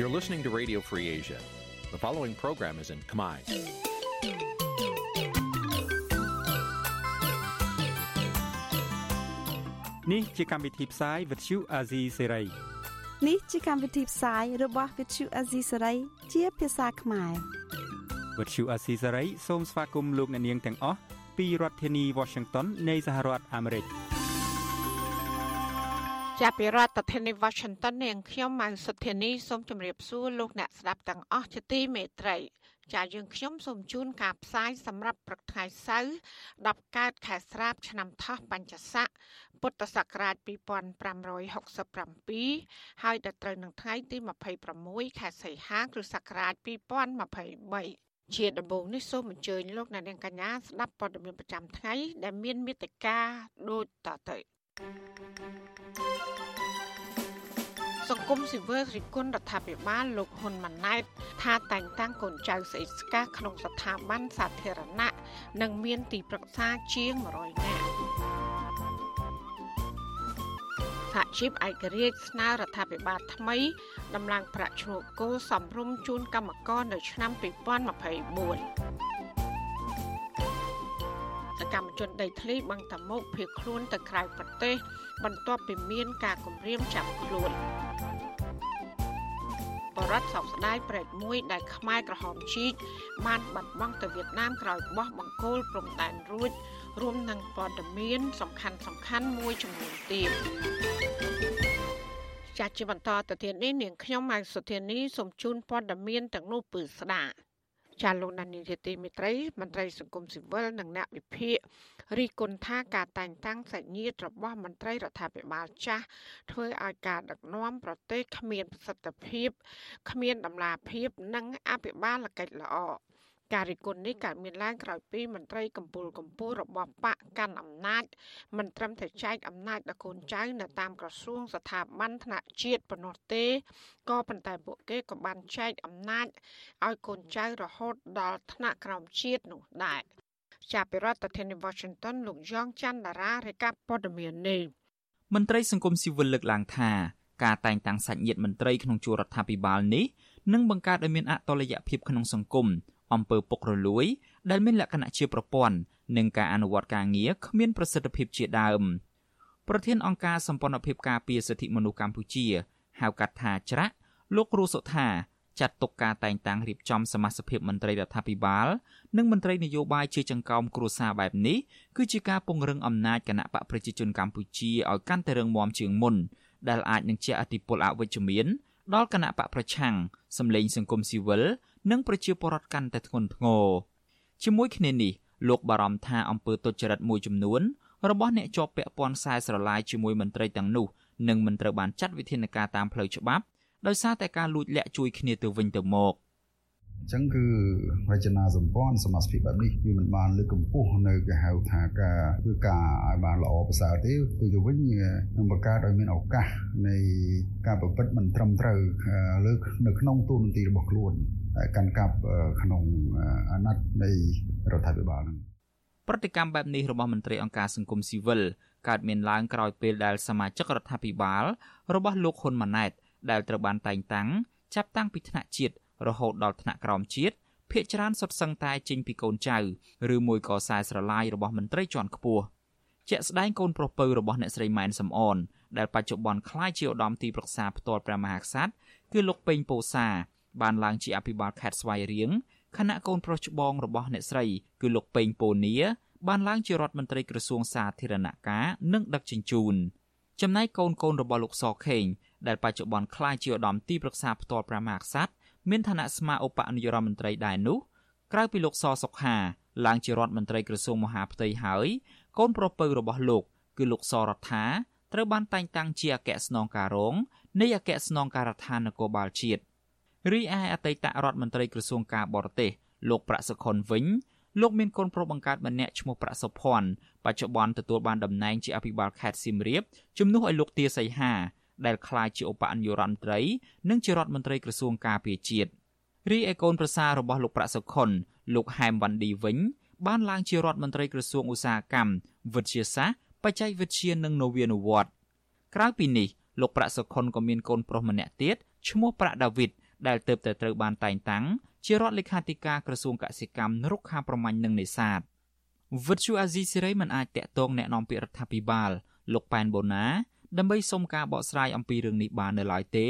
You're listening to Radio Free Asia. The following program is in Khmer. នេះជាកម្មវិធីផ្សាយ Vuthu Azizi Serai នេះជាកម្មវិធីផ្សាយរបស់ Vuthu Azizi Serai ជាភាសាខ្មែរ Vuthu Azizi Serai សូមស្វាគមន៍លោកអ្នកនាងទាំងអស់ពីរដ្ឋធានី Washington នៃសហរដ្ឋអាមេរិក ចាប់ពីរដ្ឋធានី Washington នាងខ្ញុំម៉ៅសុធានីសូមជម្រាបសួរលោកអ្នកស្ដាប់ទាំងអស់ជាទីមេត្រី ចាយើងខ្ញុំសូមជូនការផ្សាយសម្រាប់ព្រឹកថ្ងៃសៅរ៍10កើតខែស្រាប ឆ្នាំថោះបัญចស័កពុទ្ធសករាជ2567ហើយដល់ត្រូវនឹងថ្ងៃទី26ខែសីហាគ្រិស្តសករាជ2023ជាដំបូងនេះសូមអញ្ជើញលោកអ្នកនាងកញ្ញាស្ដាប់ព័ត៌មានប្រចាំថ្ងៃដែលមានមេត្តាដូចតទៅ សង្គមស៊ីវិលរិះគន់រដ្ឋាភិបាលលោកហ៊ុនម៉ាណែតថាតែងតាំងកូនចៅស្អិតស្កាក្នុងស្ថាប័នសាធារណៈនិងមានទីប្រឹក្សាជាង100នាក់សហជីពឯករាជ្យស្នើរដ្ឋាភិបាលថ្មីដំឡើងប្រាក់ឈ្នួលគោសំរុំជូនកម្មករនៅឆ្នាំ2024ស កម្មជនដីធ្លីបឹងតាមុខភៀសខ្លួនទៅក្រៅប្រទេស បន្ទាប់ពីមានការគំរាមចាប់ខ្លួនបរដ្ឋសោកស្ដាយប្រេតមួយដែលខ្មែរក្រហមជីកបានបាត់បង់ទៅវៀតណាមក្រោយបោះបង្គោលព្រំដែនរួចរួមនឹងព័ត៌មាន សំខាន់សំខាន់មួយចំនួនទៀតចាស់ជាបន្តទៅទៀតនេះនាងខ្ញុំម៉ៅសុធានីសូមជូនព័ត៌មានទាំងនោះពឺស្ដាប់ ចាលោកដានីជាទីមេត្រីមន្ត្រីសង្គមស៊ីវិលនិងអ្នកវិភាគរីគុណថាការតែងតាំងសាច់ញាតិរបស់មន្ត្រីរដ្ឋាភិបាលចាស់ធ្វើឲ្យការដឹកនាំប្រទេសគ្មានប្រសិទ្ធភាពគ្មានដំណាភាពនិងអភិបាលកិច្ចល្អ ការរិះគន់នេះកើតមានឡើងក្រោយពីមន្ត្រីកម្ពុជាកម្ពុជារបស់បកកាន់អំណាចមិនត្រឹមតែចែកអំណាចដល់កូនចៅនៅតាមក្រសួងស្ថាប័នថ្នាក់ជាតិប៉ុណ្ណោះទេក៏ប៉ុន្តែពួកគេក៏បានចែកអំណាចឲ្យកូនចៅរហូតដល់ថ្នាក់ក្រោមជាតិនោះដែរចាប់ពីរដ្ឋធានី Washington លោកយ៉ងច័ន្ទតារារាយការណ៍ព័ត៌មាននេះមន្ត្រីសង្គមស៊ីវិលលើកឡើងថាការតែងតាំងសាច់ញាតិមន្ត្រីក្នុងជួររដ្ឋាភិបាលនេះនឹងបង្កើតឲ្យមានអតុល្យភាពក្នុងសង្គម អំពើពុករលួយ ដែលមានលក្ខណៈជាប្រព័ន្ធនិងការអនុវត្តការងារគ្មានប្រសិទ្ធភាពជាដើមប្រធានអង្គការសម្ព័ន្ធភាពការពារសិទ្ធិមនុស្សកម្ពុជា ហៅកាត់ថាច្រាក់លោកគ្រូសុថាចាត់ទុកការតែងតាំងរៀបចំសមាជិកមន្ត្រីរដ្ឋាភិបាល និងមន្ត្រីនយោបាយជាចង្កោមគ្រួសារបែបនេះគឺជាការពង្រឹងអំណាចគណៈបកប្រជាជនកម្ពុជាឲ្យកាន់តែរឹងមាំជាងមុនដែលអាចនឹងជះឥទ្ធិពលអវិជ្ជមានដល់គណៈបកប្រឆាំងសម្លេងសង្គមស៊ីវិល និងប្រជាពលរដ្ឋកាន់តែធ្ងន់ធ្ងរជាមួយគ្នានេះលោកបារម្ភថាអំពើទុច្ចរិតមួយចំនួនរបស់អ្នកជាប់ពាក់ព័ន្ធខ្សែស្រឡាយជាមួយមន្ត្រីទាំងនោះនឹងមិនត្រូវបានចាត់វិធានការតាមផ្លូវច្បាប់ដោយសារតែការលួចលាក់ជួយគ្នាទៅវិញទៅមក។អញ្ចឹងគឺរចនាសម្ព័ន្ធសមាជិកបែបនេះវាមិនបានលើកកម្ពស់នៅគេហៅថាការធ្វើការឲ្យបានល្អប្រសើរទេទៅទៅវិញនឹងបង្កើតឲ្យមានឱកាសនៃការប្រព្រឹត្តមិនត្រឹមត្រូវលើនៅក្នុងទូនទីរបស់ខ្លួន កាន់កាប់ក្នុងអាណត្តិនៃរដ្ឋាភិបាលហ្នឹងប្រតិកម្មបែបនេះរបស់មន្ត្រីអង្គការសង្គមស៊ីវិលកើតមានឡើងក្រោយពេលដែលសមាជិករដ្ឋាភិបាលរបស់លោកហ៊ុនម៉ាណែតដែលត្រូវបានតែងតាំងចាប់តាំងពីថ្នាក់ជាតិរហូតដល់ថ្នាក់ក្រោមជាតិភ្នាក់ច្រើនសុទ្ធសឹងតែចេញពីកូនចៅឬមួយក៏ខ្សែស្រឡាយរបស់មន្ត្រីជាន់ខ្ពស់ជាក់ស្ដែងកូនប្រុសពៅរបស់អ្នកស្រីម៉ែនសំអនដែលបច្ចុប្បន្នក្លាយជាឧត្តមទីប្រឹក្សាផ្ទាល់ព្រះមហាក្សត្រគឺលោកពេញពោសា បានឡើងជាអភិបាលខេត្តស្វាយរៀងខណៈកូនប្រុសច្បងរបស់អ្នកស្រីគឺលោកពេញពូនីបានឡើងជារដ្ឋមន្ត្រីក្រសួងសាធារណការនិងដឹកជញ្ជូនចំណែកកូនកូនរបស់លោកសខេងដែលបច្ចុប្បន្នក្លាយជាឧត្តមទីប្រឹក្សាផ្ទាល់ព្រះមហាក្សត្រមានឋានៈស្មើឧបនាយករដ្ឋមន្ត្រីដែរនោះក្រៅពីលោកសសុខាឡើងជារដ្ឋមន្ត្រីក្រសួងមហាផ្ទៃហើយកូនប្រុសពៅរបស់លោក គឺលោកសរដ្ឋាត្រូវបានតែងតាំងជាអគ្គស្នងការរងនៃអគ្គស្នងការដ្ឋាននគរបាលជាតិ រីឯអតីតរដ្ឋមន្ត្រីក្រសួងការបរទេសលោកប្រាក់សុខុនវិញលោកមានកូនប្រុសបង្កើតម្នាក់ឈ្មោះប្រាក់សុភ័ណ្ឌបច្ចុប្បន្នទទួលបានតំណែងជាអភិបាលខេត្តសៀមរាបជំនួសឲ្យលោកទាសីហាដែលក្លាយជាឧបនាយករដ្ឋមន្ត្រីនិងជារដ្ឋមន្ត្រីក្រសួងការពារជាតិរីឯកូនប្រសាររបស់លោកប្រាក់សុខុនលោកហែមវ៉ាន់ឌីវិញបានឡើងជារដ្ឋមន្ត្រីក្រសួងឧស្សាហកម្មវិទ្យាសាស្ត្របច្ចេកវិទ្យានិងនវានុវត្តន៍ក្រៅពីនេះលោកប្រាក់សុខុនក៏មានកូនប្រុសម្នាក់ទៀតឈ្មោះប្រាក់ដាវីត ដែលទៅតែត្រូវបានតែងតាំងជារដ្ឋលេខាធិការក្រសួងកសិកម្មរុក្ខាប្រមាញ់និងនេសាទវិទ្យុអាស៊ីសេរីមិនអាចតាក់ទងแนะនាំពាក្យរដ្ឋាភិបាលលោកប៉ែនបូណាដើម្បីសុំការបកស្រាយអំពីរឿងនេះបាននៅឡើយទេ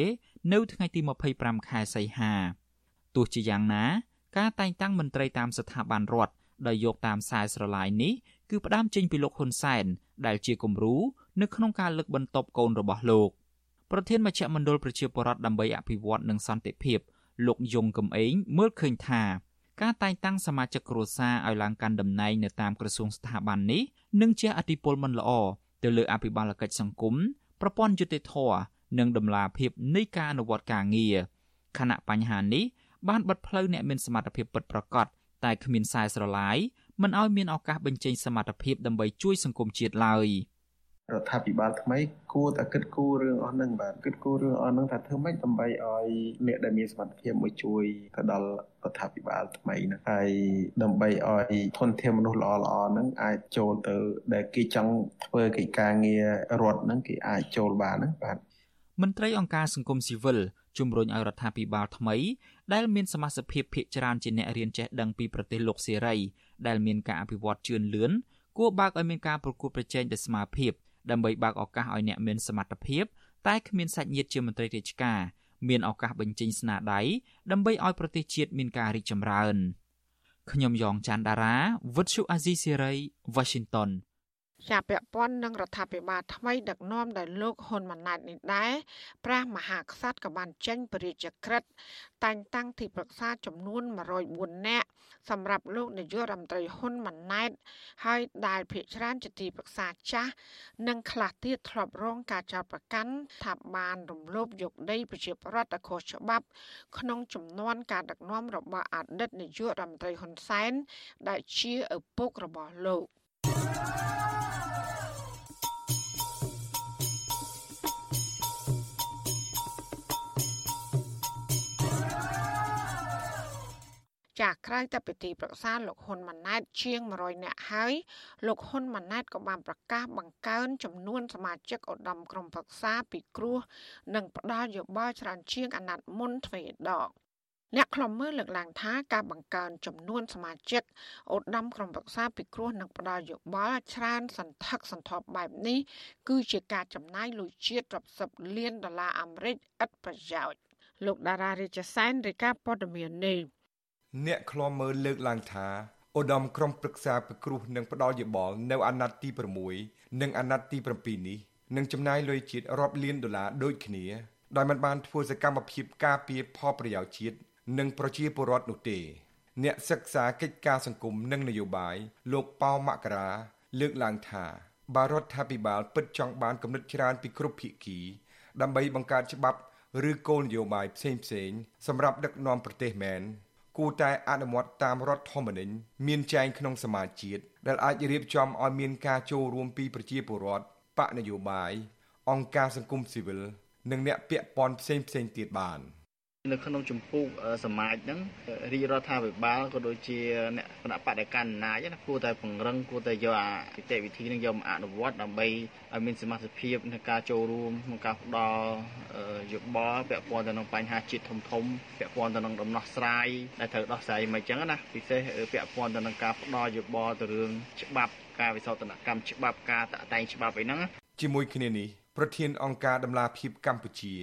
នៅថ្ងៃទី25ខែសីហាទោះជាយ៉ាងណា ការតែងតាំងមន្ត្រីតាមស្ថាប័នរដ្ឋដោយយកតាមខ្សែស្រឡាយនេះគឺផ្ដើមចេញពីលោកហ៊ុនសែនដែលជាគំរូនៅក្នុងការលើកបន្ទប់កូនរបស់លោក ប្រធានមជ្ឈមណ្ឌលប្រជាពលរដ្ឋដើម្បីអភិវឌ្ឍនិងសន្តិភាពលោកយងកំឯងមើលឃើញថាការតែងតាំងសមាជិកគ្រួសារឲ្យឡើងកាន់តំណែងនៅតាមក្រសួងស្ថាប័ននេះនឹងជាអតិពលមិនល្អទៅលើអភិបាលកិច្ចសង្គមប្រព័ន្ធយុតិធធនិងដំណាភាពនៃការអនុវត្តការងារខណៈបញ្ហានេះបានបិទផ្លូវអ្នកមានសមត្ថភាពពិតប្រាកដតែគ្មានខ្សែស្រឡាយមិនឲ្យមានឱកាសបញ្ចេញសមត្ថភាពដើម្បីជួយសង្គមជាតិឡើយ រដ្ឋាភិបាលថ្មីគួរតែគិតគូររឿងអស់ហ្នឹងបាទគិតគូររឿងអស់ហ្នឹងថាធ្វើម៉េចដើម្បីឲ្យអ្នកដែលមានសមត្ថភាពមួយជួយទៅដល់រដ្ឋាភិបាលថ្មីហ្នឹងហើយដើម្បីឲ្យធនធានមនុស្សល្អល្អហ្នឹងអាចចូលទៅដែលគេចង់ធ្វើកិច្ចការងាររដ្ឋហ្នឹងគេអាចចូលបានហ្នឹងបាទមន្ត្រីអង្គការសង្គមស៊ីវិលជំរុញឲ្យរដ្ឋាភិបាលថ្មីដែលមានសមាជិកភាពភាគច្រើនជាអ្នករៀនចេះដឹងពីប្រទេសលោកសេរីដែលមានការអភិវឌ្ឍជឿនលឿនគួរបើកឲ្យមានការប្រកួតប្រជែងដោយស្មារភាព ដើម្បីបើកឱកាសឲ្យអ្នកមានសមត្ថភាពតែគ្មានសាច់ញាតិជាមន្ត្រីរាជការមានឱកាសបញ្ចេញស្នាដៃដើម្បីឲ្យប្រទេសជាតិមានការរីកចម្រើនខ្ញុំយ៉ងច័ន្ទដារាវិទ្យុអាស៊ីសេរី Washington ជាពាក់ព័ន្ធនឹងរដ្ឋាភិបាលថ្មីដឹកនាំដោយលោកហ៊ុនម៉ាណែតនេះដែរព្រះមហាក្សត្រក៏បានចេញបរិយាក្រិតតែងតាំងទីប្រឹក្សាចំនួន104នាក់សម្រាប់លោកនាយករដ្ឋមន្ត្រីហ៊ុនម៉ាណែតហើយដែលភាកច្រើនជាទីប្រឹក្សាចាស់និងខ្លះទៀតធ្លាប់រងការចោទប្រកាន់ថាបានរំលោភយកដីប្រជាប្រដ្ឋខុសច្បាប់ ក្នុងចំនួនការដឹកនាំរបស់អតីតនាយករដ្ឋមន្ត្រីហ៊ុនសែនដែលជាឪពុករបស់លោក ចាក្រៅតែពីទីប្រឹក្សាលោកហ៊ុនម៉ាណែតជាង100នាក់ហើយលោកហ៊ុនម៉ាណែតក៏បានប្រកាសបង្កើនចំនួនសមាជិកឧត្តមក្រុមប្រឹក្សាពីគ្រោះនិងផ្ដល់យោបល់ច្រើនជាងអាណត្តិមុនទ្វេដងអ្នកខ្លំមើលលើកឡើងថាការបង្កើនចំនួនសមាជិកឧត្តមក្រុមប្រឹក្សាពិគ្រោះនិងផ្ដល់យោបល់ច្រើនសន្ធឹកសន្ធាប់បែបនេះគឺជាការចំណាយលុយជាតិរាប់សិបលានដុល្លារអាមេរិកឥតប្រយោជន៍លោកតារារាជសែនរាយការណ៍ព័ត៌មាននេះ អ្នកឃ្លាំមើលលើកឡើងថាឧត្តមក្រុមប្រឹក្សាពិគ្រោះនិងផ្ដល់យោបល់នៅអាណត្តិទី6និងអាណត្តិទី7នេះនឹងចំណាយលុយជាតិរាប់លានដុល្លារដូចគ្នាដោយមិនបានធ្វើសកម្មភាពការពារផលប្រយោជន៍ជាតិនិងប្រជាពលរដ្ឋនោះទេ អ្នកសិក្សាកិច្ចការសង្គមនិងនយោបាយលោកប៉ៅមករាលើកឡើងថាបារដ្ឋាភិបាលពិតចង់បានគំនិតច្រើនពីគ្រប់ភាគី ដើម្បីបង្កើតច្បាប់ ឬគោលនយោបាយផ្សេងផ្សេងសម្រាប់ដឹកនាំប្រទេសមែន គួរតែអនុវត្តតាមរដ្ឋធម្មនុញ្ញមានចែងក្នុងសមាជជាតិដែលអាចរៀបចំឲ្យមានការចូលរួមពីប្រជាពលរដ្ឋបកនយោបាយអង្គការសង្គមស៊ីវិលនិងអ្នកពាក់ព័ន្ធផ្សេងផ្សេងទៀតបាន។ នៅក្នុងចម្ពោះសមាជហ្នឹងរាជរដ្ឋាភិបាលក៏ដូចជាអ្នកគណៈបដិកម្មអំណាចណាគួរតែពង្រឹងគួរតែយកអានីតិវិធីហ្នឹងយកមកអនុវត្តដើម្បីឲ្យមានសមត្ថភាពក្នុងការចូលរួមក្នុងការផ្ដល់យោបល់ពាក់ព័ន្ធទៅនឹងបញ្ហាជាតិធំធំពាក់ព័ន្ធទៅនឹងដំណោះស្រាយដែលត្រូវដោះស្រាយមិនអញ្ចឹងណាពិសេសពាក់ព័ន្ធទៅនឹងការផ្ដល់យោបល់ទៅរឿងច្បាប់ការវិសោធនកម្មច្បាប់ការតាក់តែងច្បាប់អីហ្នឹងជាមួយគ្នានេះប្រធានអង្គការដំឡាភិបកម្ពុជា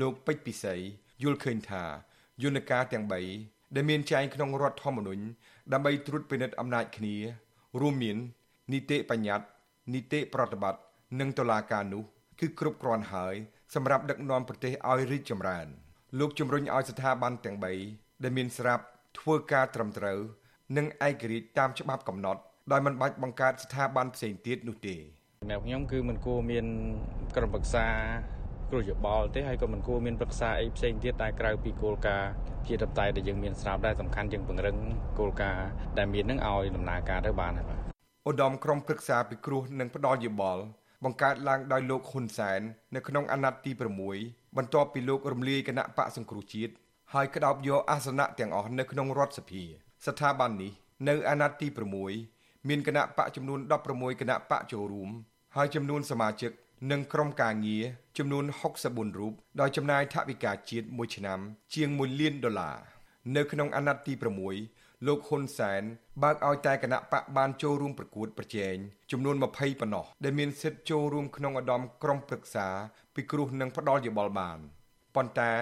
លោកពេជ្រពិសី យល់ឃើញថាយន្តការទាំង3ដែលមានចែងក្នុងរដ្ឋធម្មនុញ្ញដើម្បីត្រួតពិនិត្យអំណាចគ្នា រួមមាននីតិបញ្ញត្តិនីតិប្រតិបត្តិនិងតុលាការនោះគឺគ្រប់គ្រាន់ហើយសម្រាប់ដឹកនាំប្រទេសឲ្យរីកចម្រើន លោកជំរុញឲ្យស្ថាប័នទាំង3ដែលមានស្រាប់ធ្វើការត្រឹមត្រូវនិងឯករាជ្យតាមច្បាប់កំណត់ដោយមិនបាច់បង្កើតស្ថាប័នផ្សេងទៀតនោះទេសម្រាប់ខ្ញុំគឺមិនគួរមានក្រុមប្រឹក្សា គ្រោះយោបល់ទេហើយក៏មិនគួរមានប្រឹក្សាអីផ្សេងទៀតតែក្រៅពីគោលការណ៍ជាតបតែដែលយើងមានស្រាប់ដែរសំខាន់យើងពង្រឹងគោលការណ៍ដែលមាននឹងឲ្យដំណើរការទៅបានហើយបាទឧត្តមក្រុមប្រឹក្សាពិគ្រោះនិងផ្ដល់យោបល់បង្កើតឡើងដោយលោកហ៊ុនសែននៅក្នុងអាណត្តិទី6បន្ទាប់ពីលោករំលាយគណៈបកសង្គ្រោះជាតិហើយក្តោបយកអាសនៈទាំងអស់នៅក្នុងរដ្ឋសភា ស្ថាប័ននេះនៅអាណត្តិទី6មានគណៈបកចំនួន16គណៈបកចូលរួមហើយចំនួនសមាជិក និងក្រុមការងារចំនួន64រូបដោយចំណាយថវិកាជាតិមួយឆ្នាំ ជាង1លានដុល្លារនៅក្នុងអាណត្តិទី6លោកហ៊ុនសែនបើកឲ្យតែគណៈបកបានចូលរួមប្រកួតប្រជែងចំនួន20ប៉ុណ្ណោះដែលមានសិទ្ធិចូលរួមក្នុងឧត្តមក្រុមប្រឹក្សាពិគ្រោះនិងផ្ដល់យោបល់បានប៉ុន្តែ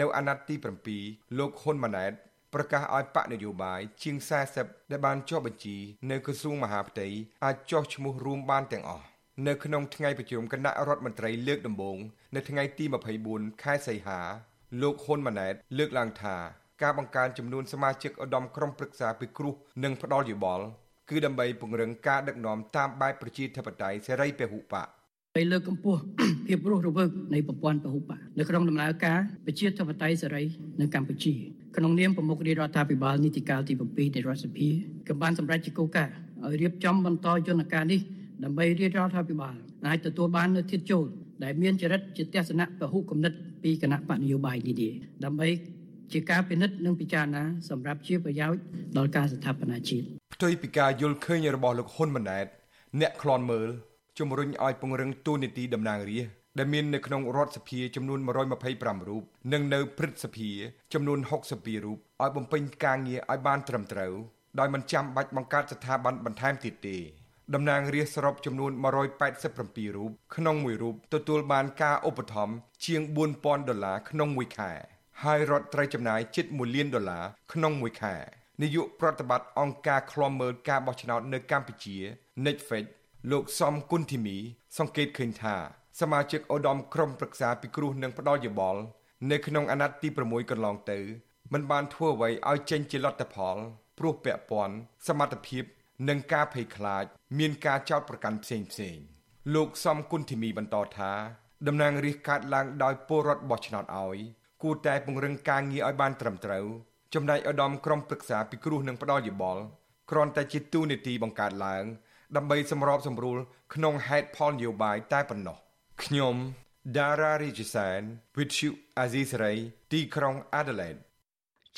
នៅអាណត្តិទី7លោកហ៊ុនម៉ាណែតប្រកាសឲ្យបកនយោបាយជាង40ដែលបានចុះបញ្ជីនៅក្រសួងមហាផ្ទៃអាចចុះឈ្មោះរួមបានទាំងអស់ នៅក្នុងថ្ងៃប្រជុំគណៈរដ្ឋមន្ត្រីលើកដំបូងនៅថ្ងៃទី24ខែសីហា លោកហ៊ុនម៉ាណែត លើកឡើងថាការបង្កើនចំនួនសមាជិកឧត្តមក្រុមប្រឹក្សាពិគ្រោះនិងផ្ដល់យោបល់គឺដើម្បីពង្រឹងការដឹកនាំតាមបែបប្រជាធិបតេយ្យសេរីពហុបកហើយលើកកម្ពស់ភាពរស់រវើកនៃប្រព័ន្ធពហុបកនៅក្នុងដំណើរការប្រជាធិបតេយ្យសេរីនៅកម្ពុជាក្នុងនាមប្រមុខរាជរដ្ឋាភិបាលនីតិកាលទី7នៃរដ្ឋសភាក៏បានសម្រេចជាគោលការណ៍ឲ្យរៀបចំបន្តយន្តការនេះ ដើម្បីរាជរដ្ឋាភិបាលអាចទទួលបាននូវធាតុចូលដែលមានចរិតជាទស្សនៈពហុគំនិតពីគណៈបកនយោបាយនេះទេដើម្បីជាការពិនិត្យនិងពិចារណាសម្រាប់ជាប្រយោជន៍ដល់ការស្ថាបនាជាតិផ្ទុយពីការយល់ឃើញរបស់លោកហ៊ុនម៉ាណែតអ្នកខ្លន់មើលជំរុញឲ្យពង្រឹងទូនីតិតំណាងរាស្ត្រដែលមាននៅក្នុងរដ្ឋសភាចំនួន125រូបនិងនៅព្រឹទ្ធសភាចំនួន62រូបឲ្យបំពេញការងារឲ្យបានត្រឹមត្រូវដោយមិនចាំបាច់បង្កើតស្ថាប័នបន្ថែមទៀតទេ តំណាងរាស្ត្រសរុបចំនួន187រូបក្នុងមួយរូបទទួលបានការឧបត្ថម្ភជាង4000ដុល្លារក្នុងមួយខែហើយរដ្ឋត្រូវចំណាយជិត1លានដុល្លារក្នុងមួយខែនាយកប្រតិបត្តិអង្គការឃ្លាំមើលការបោះឆ្នោតនៅកម្ពុជា Netflix លោកសំគុណធីមី សង្កេតឃើញថាសមាជិកឧត្តមក្រុមប្រឹក្សាពិគ្រោះនិងផ្ដល់យោបល់នៅក្នុងអាណត្តិទី6កន្លងទៅមិនបានធ្វើអ្វីឲ្យចេញជាលទ្ធផលព្រោះពាក់ព័ន្ធសមត្ថភាព និងការភ័យខ្លាច មានការចោទប្រកាន់ផ្សេងផ្សេងលោកសំគុណធីមីបន្តថាតំណាងរាស្ត្រកាត់ឡើងដោយពលរដ្ឋបោះឆ្នោតឲ្យគួរតែពង្រឹងការងារឲ្យបានត្រឹមត្រូវចំណែកឧត្តមក្រុមប្រឹក្សាពិគ្រោះនិងផ្ដល់យោបល់គ្រាន់តែជាទូនីតិបង្កើតឡើងដើម្បីសម្របសម្រួលក្នុងហេតុផលនយោបាយតែប៉ុណ្ណោះខ្ញុំដារ៉ារីជីសែន With you Azisari ទីក្រុង Adelaide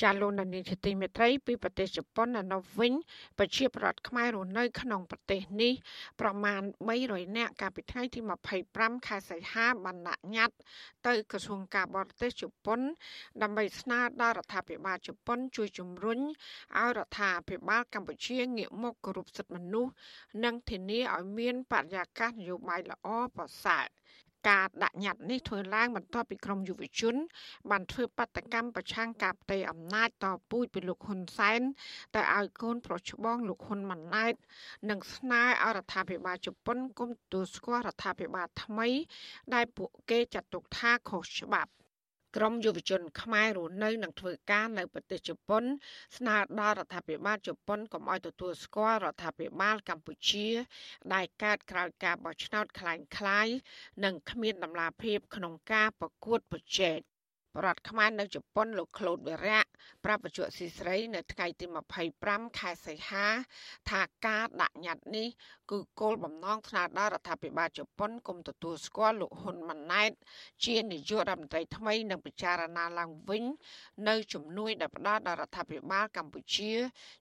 ចាលោកនានីជាទីមេត្រីពីប្រទេសជប៉ុននៅវិញប្រជាប្រដ្ឋខ្មែររស់នៅក្នុងប្រទេសនេះប្រមាណ300នាក់កាលពីថ្ងៃទី25ខែសីហាបានដាក់ញត្តិទៅក្រសួងការបរទេសជប៉ុន ដើម្បីស្នើដល់រដ្ឋាភិបាលជប៉ុន ជួយជំរុញឲ្យរដ្ឋាភិបាលកម្ពុជាងាកមកគោរពសិទ្ធិមនុស្សនិងធានាឲ្យមានបរិយាកាសនយោបាយល្អប្រសើរ ការដាក់ញត្តិនេះធ្វើឡើងបន្ទាប់ពីក្រមយុវជន បានធ្វើបាតកម្មប្រឆាំងការផ្ទេរអំណាចតពូជពីលោកហ៊ុនសែនទៅឲ្យកូនប្រុសច្បងលោកហ៊ុនម៉ាណែតនិងស្នើឲ្យរដ្ឋាភិបាលជប៉ុនគុំទទួលស្គាល់រដ្ឋាភិបាលថ្មី ដែលពួកគេចាត់ទុកថាខុសច្បាប់ ក្រមយុវជនខ្មែររស់នៅនឹងធ្វើការនៅប្រទេសជប៉ុន ស្នើដល់រដ្ឋាភិបាលជប៉ុនកុំឲ្យទទួលស្គាល់រដ្ឋាភិបាលកម្ពុជា ដែលកើតក្រោយការបោះឆ្នោតคล้ายៗនិងគ្មានដំណាភាពក្នុងការប្រកួតប្រជែង ប្រដ្ឋខ្មែរនៅជប៉ុនលោកក្លូតវិរៈប្រាប់បច្ចុប្បន្នស៊ីស្រីនៅថ្ងៃទី25ខែសីហា ថាការដាក់ញត្តិនេះគឺគោលបំណងស្នើដល់រដ្ឋាភិបាលជប៉ុនគុំទទួលស្គាល់លោកហ៊ុនម៉ាណែត ជានាយករដ្ឋមន្ត្រីថ្មីនិងពិចារណាឡើងវិញ នៅជំនួយដែលផ្ដល់ដល់រដ្ឋាភិបាលកម្ពុជា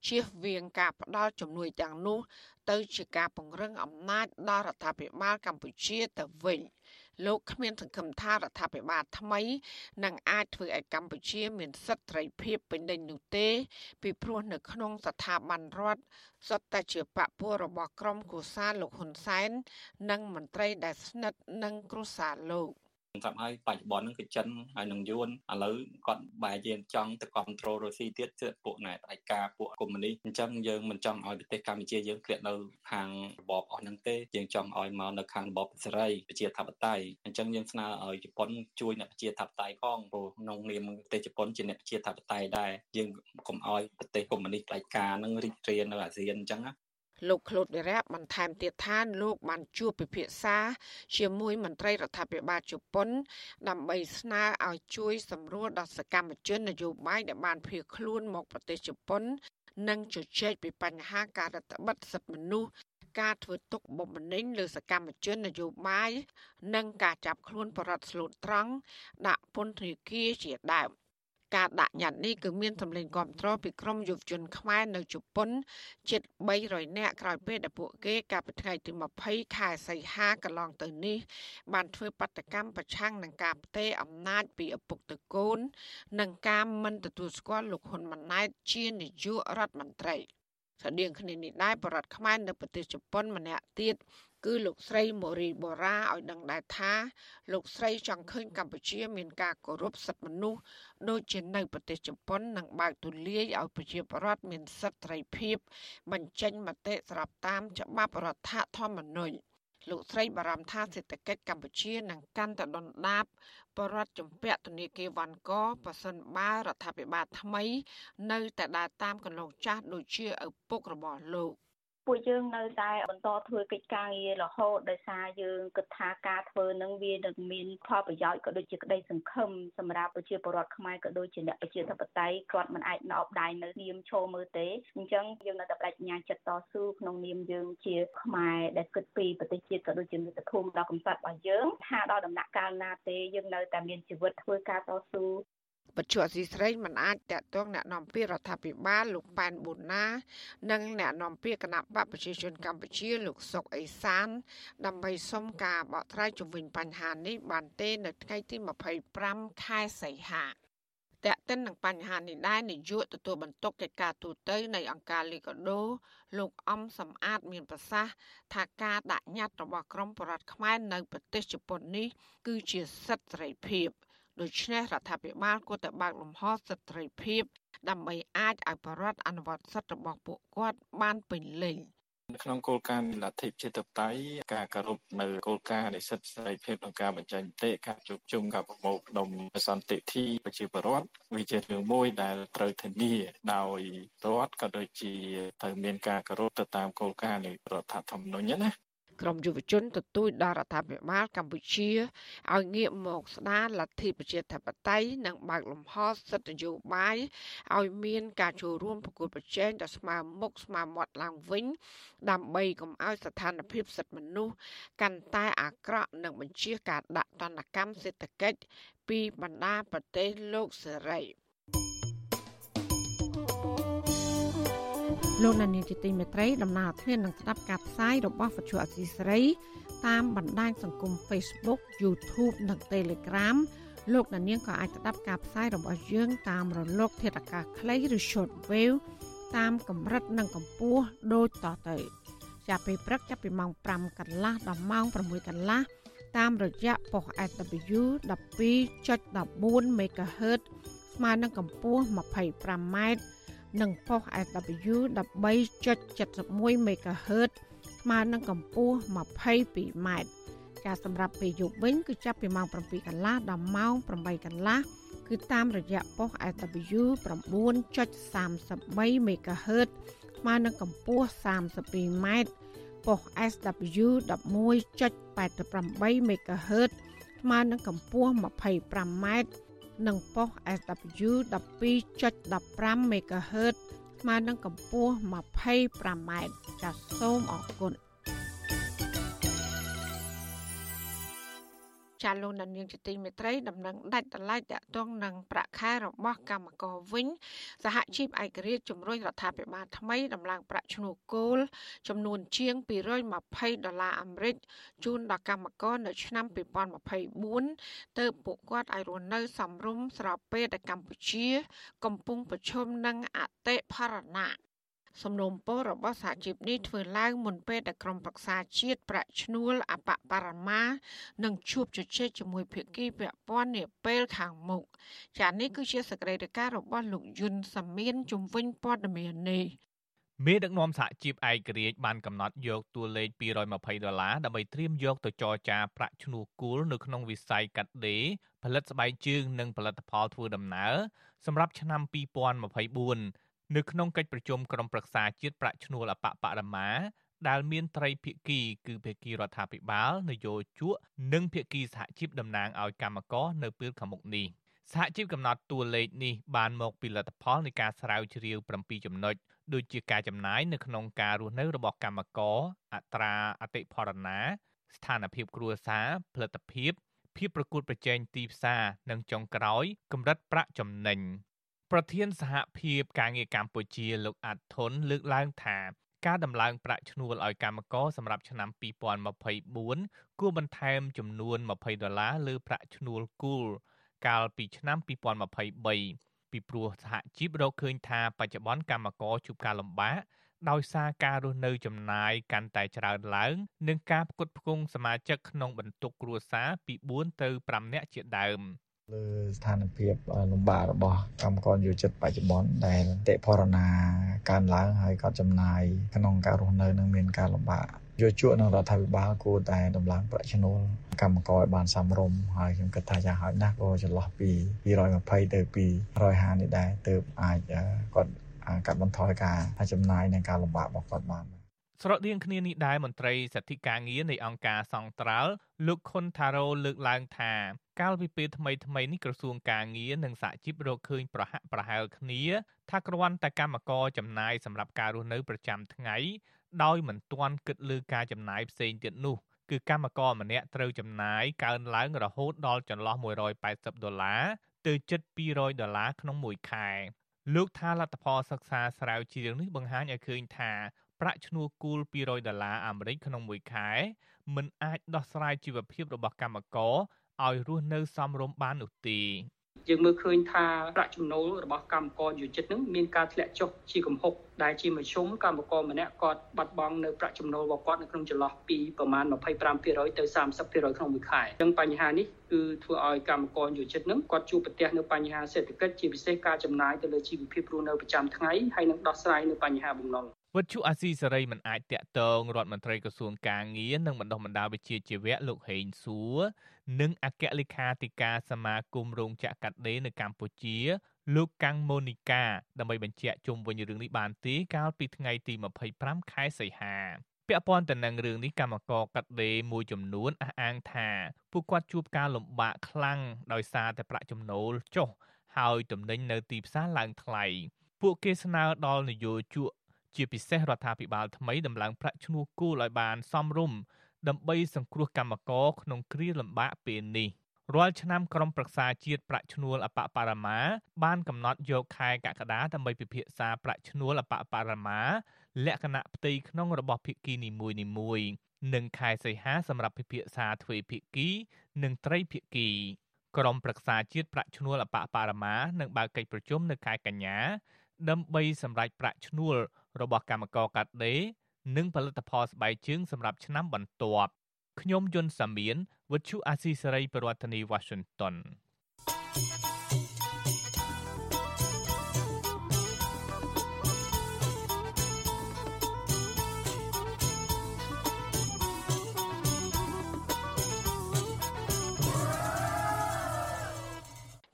ជៀសវាងការផ្ដល់ជំនួយទាំងនោះ ទៅជាការពង្រឹងអំណាចដល់រដ្ឋាភិបាលកម្ពុជាទៅវិញ។ លោកគ្មានសង្ឃឹមថារដ្ឋាភិបាលថ្មីនឹងអាចធ្វើឲ្យកម្ពុជាមានសិទ្ធិត្រីភាពពេញលេញនោះទេពីព្រោះនៅក្នុងស្ថាប័នរដ្ឋសុទ្ធតែជាបពុរបស់ក្រុមគូសាលោកហ៊ុនសែននិងមន្ត្រីដែលស្និទ្ធនឹងគ្រួសារលោក។ ស្រាប់ហើយបច្ចុប្បន្នហ្នឹងគឺចិនហើយនឹងយួនឥឡូវគាត់បែរជាចង់ទៅគ្រប់គ្រងរុស្ស៊ីទៀតគឺពួកណែផ្ដាច់ការពួកកុម្មុយនីសអញ្ចឹងយើងមិនចង់ឲ្យប្រទេសកម្ពុជាយើងធ្លាក់នៅខាងរបបអស់ហ្នឹងទេយើងចង់ឲ្យមកនៅខាងរបបសេរីប្រជាធិបតេយ្យអញ្ចឹងយើងស្នើឲ្យជប៉ុនជួយអ្នកប្រជាធិបតេយ្យផងព្រោះក្នុងនាមប្រទេសជប៉ុនជាអ្នកប្រជាធិបតេយ្យដែរយើងកុំឲ្យប្រទេសកុម្មុយនីសផ្ដាច់ការហ្នឹងរីករាលនៅអាស៊ានអញ្ចឹងណា លោកក្លូតវិរៈបន្ថែមទៀតថាលោកបានជួបពិភាក្សាជាមួយមន្ត្រីរដ្ឋាភិបាលជប៉ុន ដើម្បីស្នើឲ្យជួយសម្រួលដល់សកម្មជននយោបាយដែលបានភៀសខ្លួនមកប្រទេសជប៉ុន និងជជែកពីបញ្ហាការរដ្ឋបិទសិទ្ធិមនុស្សការធ្វើទុកបុកម្នេញលើសកម្មជននយោបាយនិងការចាប់ខ្លួនបរិវត្តស្លូតត្រង់ដាក់ពន្ធនាគារជាដើម ការដាក់ញត្តិនេះគឺមានសម្លេងគាំទ្រពីក្រមយុវជនខ្មែរនៅជប៉ុនជិត300នាក់ក្រោយពេលដែលពួកគេកាលពីថ្ងៃទី20ខែសីហាកន្លងទៅនេះ បានធ្វើបដកម្មប្រឆាំងនឹងការផ្ទេរអំណាចពីឪពុកទៅកូន និងការមិនទទួលស្គាល់លោកហ៊ុនម៉ាណែតជានាយករដ្ឋមន្ត្រីស្តៀងគ្នានេះដែរបរដ្ឋខ្មែរនៅប្រទេសជប៉ុនម្នាក់ទៀត គឺលោកស្រីម៉ូរីបូរ៉ាឲ្យដឹងដែរថាលោកស្រីចង់ឃើញកម្ពុជាមានការគោរពសិទ្ធិមនុស្សដូចជានៅប្រទេសជប៉ុននិងបើកទូលាយឲ្យប្រជាពលរដ្ឋមានសិទ្ធិសេរីភាពបញ្ចេញមតិស្របតាមច្បាប់រដ្ឋធម្មនុញ្ញលោកស្រីបារម្ភថាសេដ្ឋកិច្ចកម្ពុជានឹងកាន់តែដុនដាបបរដ្ឋជំពាក់ធនាគារវ៉ាន់កប៉ះសិនបារដ្ឋាភិបាលថ្មី នៅតែដើរតាមកន្លងចាស់ដូចជាឪពុករបស់លោក។ ពួកយើងនៅតែបន្តធ្វើកិច្ចការងាររហូតដោយសារយើងគិតថាការធ្វើនឹងវានឹងមានផលប្រយោជន៍ក៏ដូចជាក្តីសង្ឃឹមសម្រាប់ប្រជាពលរដ្ឋខ្មែរក៏ដូចជាអ្នកប្រជាធិបតេយ្យគាត់មិនអាចណោបដៃនៅនាមឈរមើលទេអញ្ចឹងយើងនៅតែបដិញ្ញាចិត្តតស៊ូក្នុងនាមយើងជាខ្មែរដែលគិតពីប្រទេសជាតិក៏ដូចជាមាតុភូមិដ៏កំសត់របស់យើងថាដល់ដំណាក់កាលណាទេយើងនៅតែមានជីវិតធ្វើការតស៊ូ បច្ចុប្បន្នស៊ីស្រីមិនអាចតកតងអ្នកនាំពាក្យរដ្ឋាភិបាលលោកប៉ែនប៊ូណា និងអ្នកនាំពាក្យគណៈបកប្រជាជនកម្ពុជា លោកសុកអេសាន ដើម្បីសុំការបកស្រាយជំវិញបញ្ហានេះបានទេនៅថ្ងៃទី25ខែសីហាតេតិននឹងបញ្ហានេះដែរនាយកទទួលបន្ទុកកិច្ចការទូតនៃអង្គការលីកាដូលោកអំសំអាតមានប្រសាសន៍ថាការដាក់ញត្តិរបស់ក្រមបរដ្ឋខ្មែរនៅប្រទេសជប៉ុននេះគឺជាសិទ្ធិសេរីភាព។ ដូច្នេះរដ្ឋាភិបាលគួរតែបើកលំហសិទ្ធិសេរីភាពដើម្បីអាចឲ្យបរដ្ឋអនុវត្តសិទ្ធិរបស់ពួកគាត់បានពេញលេញក្នុងគោលការណ៍លទ្ធិប្រជាធិបតេយ្យការគោរពនៅគោលការណ៍នៃសិទ្ធិសេរីភាពក្នុងការបញ្ចេញមតិការជួបជុំការប្រមូលផ្ដុំសន្តិធិប្រជាពលរដ្ឋវាជារឿងមួយដែលត្រូវធានាដោយរដ្ឋក៏ដូចជាត្រូវមានការគោរពទៅតាមគោលការណ៍នៃរដ្ឋធម្មនុញ្ញណា ក្រមយុវជនទទូចដល់រដ្ឋាភិបាលកម្ពុជាឲ្យងាកមកស្ដារលទ្ធិប្រជាធិបតេយ្យនិងបើកលំហសិទ្ធិនយោបាយឲ្យមានការចូលរួមប្រកួតប្រជែងដ៏ស្មើមុខស្មើមាត់ឡើងវិញ ដើម្បីកុំឲ្យស្ថានភាពសិទ្ធិមនុស្សកាន់តែអាក្រក់និងបញ្ជាការដាក់ទណ្ឌកម្មសេដ្ឋកិច្ចពីបណ្ដាប្រទេសលោកសេរី។ លោកនានីជាទីមេត្រីដំណើរធាននឹងស្ដាប់ការផ្សាយរបស់វិទ្យុអសីស្រីតាមបណ្ដាញសង្គម Facebook YouTube និង Telegram លោកនាងក៏អាចស្ដាប់ការផ្សាយរបស់យើង តាមរលក ធាតុអាកាសខ្លីឬ Shortwave តាមកម្រិតនិងកម្ពស់ដូចតទៅចាប់ពីព្រឹកចាប់ពីម៉ោង5កន្លះដល់ម៉ោង6កន្លះតាមរយៈប៉ុស SW 12.14 MHz ស្មើនឹងកម្ពស់ 25m និងប៉ុស SW 13.71 MHz ស្មើនឹងកម្ពស់ 22m ចាសម្រាប់ពេលយប់វិញគឺចាប់ពីម៉ោង7កន្លះដល់ម៉ោង8កន្លះគឺតាមរយៈប៉ុស SW 9.33 MHz ស្មើនឹងកម្ពស់ 32m ប៉ុស SW 11.88 MHz ស្មើនឹងកម្ពស់ 25m និងប៉ុស SW 12.15 MHz ស្មើនឹងកម្ពស់ 25m ចាសសូមអរគុណ ចាលោកនាងជាទីមេត្រីដំណឹងដាច់ដライតកតងនឹងប្រាក់ខែរបស់កម្មករវិញ សហជីពឯករាជ្យជំរុញរដ្ឋាភិបាលថ្មីដំឡើងប្រាក់ឈ្នួលគោលចំនួនជាង220ដុល្លារអាមេរិកជូនដល់កម្មករនៅឆ្នាំ2024ទើបពួកគាត់ឲ្យរស់នៅសំរុំស្របពេលដែលកម្ពុជា កំពុងប្រឈមនឹងអតិផរណៈ សំណូមពររបស់សហជីពនេះធ្វើឡើងមុនពេលដែលក្រុមប្រឹក្សាជាតិប្រាក់ឈ្នួលអបបរមានឹងជួបជជែកជាមួយភាគីពាក់ព័ន្ធនាពេលខាងមុខចា៎នេះគឺជាសកម្មភាពរបស់លោកយុនសាមៀនជំវិញព័ត៌មាននេះមេដឹកនាំសហជីពឯករាជ្យបានកំណត់យកតួលេខ220ដុល្លារដើម្បីត្រៀមយកទៅចរចាប្រាក់ឈ្នួលគោលនៅក្នុងវិស័យកាត់ដេរផលិតស្បែកជើងនិងផលិតផលធ្វើដំណើរសម្រាប់ឆ្នាំ2024 នៅក្នុងកិច្ចប្រជុំក្រុមប្រឹក្សាជាតិប្រាក់ឈ្នួលអបបរមាដែលមានត្រីភាគីគឺភាគីរដ្ឋាភិបាលនយោជកនិងភាគីសហជីពតំណាងឲ្យកម្មករនៅពេលខាងមុខនេះសហជីពកំណត់តួលេខនេះបានមកពីលទ្ធផលនៃការស្រាវជ្រាវ7ចំណុចដូចជាការចំណាយនៅក្នុងការរស់នៅរបស់កម្មករអត្រាអតិផរណាស្ថានភាពគ្រួសារផលិតភាពភាពប្រកួតប្រជែងទីផ្សារនិងចុងក្រោយកម្រិតប្រាក់ចំណេញ ប្រធានសហភាពការងារកម្ពុជាលោកអាត់ធុនលើកឡើងថាការដំឡើងប្រាក់ឈ្នួលឲ្យកម្មករសម្រាប់ឆ្នាំ2024គួរបន្ថែមចំនួន20ដុល្លារលើប្រាក់ឈ្នួលគូលកាលពីឆ្នាំ2023ពីព្រោះសហជីពរកឃើញថាបច្ចុប្បន្នកម្មករជួបការលំបាកដោយសារការរស់នៅចំណាយកាន់តែច្រើនឡើង និងការផ្គត់ផ្គង់សមាជិកក្នុងបន្ទុកគ្រួសារពី4ទៅ5នាក់ជាដើម លើស្ថានភាពលំបាករបស់កម្មករយុចិត្តបច្ចុប្បន្នដែលតិផរណាកើនឡើងហើយក៏ចំណាយក្នុងការរស់នៅនឹងមានការលំបាកយោជកនឹងរដ្ឋាភិបាលគួរតែដំឡើងប្រាក់ឈ្នួលកម្មករឲ្យបានសមរម្យហើយខ្ញុំគិតថាយ៉ាងហោចណាស់ក៏ចន្លោះពី220ទៅ250នេះដែរទើបអាចគាត់កាត់បន្ថយការចំណាយនិងការលំបាករបស់គាត់បាន ស្រដៀងគ្នានេះដែរមន្ត្រីសិទ្ធិការងារនៃអង្គការសង្ត្រាល់លោកខុនថារ៉ូលើកឡើងថាកាលពីពេលថ្មីថ្មីនេះក្រសួងការងារនិងសហជីពរកឃើញប្រហាក់ប្រហែលគ្នាថាគ្រាន់តែកម្មករចំណាយសម្រាប់ការរស់នៅប្រចាំថ្ងៃដោយមិនទាន់គិតលើការចំណាយផ្សេងទៀតនោះគឺកម្មករម្នាក់ត្រូវចំណាយកើនឡើងរហូតដល់ចន្លោះ180ដុល្លារទៅជិត200ដុល្លារក្នុងមួយខែលោកថាលទ្ធផលសិក្សាស្រាវជ្រាវនេះបង្ហាញឲ្យឃើញថា ប្រាក់ឈ្នួលគូល200ដុល្លារអាមេរិកក្នុងមួយខែមិនអាចដោះស្រាយជីវភាពរបស់កម្មករឲ្យរស់នៅសមរម្យបាននោះទេយើងមើលឃើញថាប្រាក់ចំណូលរបស់កម្មករយុចិត្តនឹងមានការធ្លាក់ចុះជាគំហុកដែលជាមធ្យមកម្មករម្នាក់គាត់បាត់បង់នៅប្រាក់ចំណូលរបស់គាត់នៅក្នុងចន្លោះពីប្រមាណ25%ទៅ30%ក្នុងមួយខែអញ្ចឹងបញ្ហានេះគឺធ្វើឲ្យកម្មករយុចិត្តនឹងគាត់ជួបប្រទះនៅបញ្ហាសេដ្ឋកិច្ចជាពិសេសការចំណាយទៅលើជីវភាពរស់នៅប្រចាំថ្ងៃហើយនឹងដោះស្រាយនៅបញ្ហាបំណុល វិទ្យុអាស៊ីសេរីមិនអាចតាក់ទងរដ្ឋមន្ត្រីក្រសួងការងារនិងបណ្ដុះបណ្ដាលវិជ្ជាជីវៈលោកហេងសួរនិងអគ្គលេខាធិការសមាគមរោងចក្រកាត់ដេរនៅកម្ពុជា លោកកាំងម៉ូនីកាដើម្បីបញ្ជាក់ជុំវិញរឿងនេះបានទេកាលពីថ្ងៃទី25ខែសីហាពាក់ព័ន្ធទៅនឹងរឿងនេះកម្មករកាត់ដេរមួយចំនួនអះអាងថាពួកគាត់ជួបការលំបាកខ្លាំងដោយសារតែប្រាក់ចំណូលចុះហើយទំនិញនៅទីផ្សារឡើងថ្លៃពួកគេស្នើដល់នយោជក ជាពិសេសរដ្ឋាភិបាលថ្មីដំឡើងប្រាក់ឈ្នួលគូលឲ្យបានសមរម្យដើម្បីសង្គ្រោះកម្មករក្នុងគ្រាលំបាកពេលនេះរាល់ឆ្នាំក្រមប្រឹក្សាជាតិប្រាក់ឈ្នួលអបបរមាបានកំណត់យកខែកក្កដាដើម្បីពិភាក្សាប្រាក់ឈ្នួលអបបរមាលក្ខណៈផ្ទៃក្នុងរបស់ភាគីនីមួយៗនិងខែសីហាសម្រាប់ពិភាក្សាទ្វេភាគី និងត្រីភាគីក្រមប្រឹក្សាជាតិប្រាក់ឈ្នួលអបបរមានឹងបើកកិច្ចប្រជុំនៅខែកញ្ញាដើម្បីសម្រេចប្រាក់ឈ្នួល របស់កម្មករកាត់ដេរនិងផលិតផលស្បែកជើងសម្រាប់ឆ្នាំបន្ទាប់ខ្ញុំយុនសាមៀនវិទ្យុអាស៊ីសេរីប្រធានាធិបតី Washington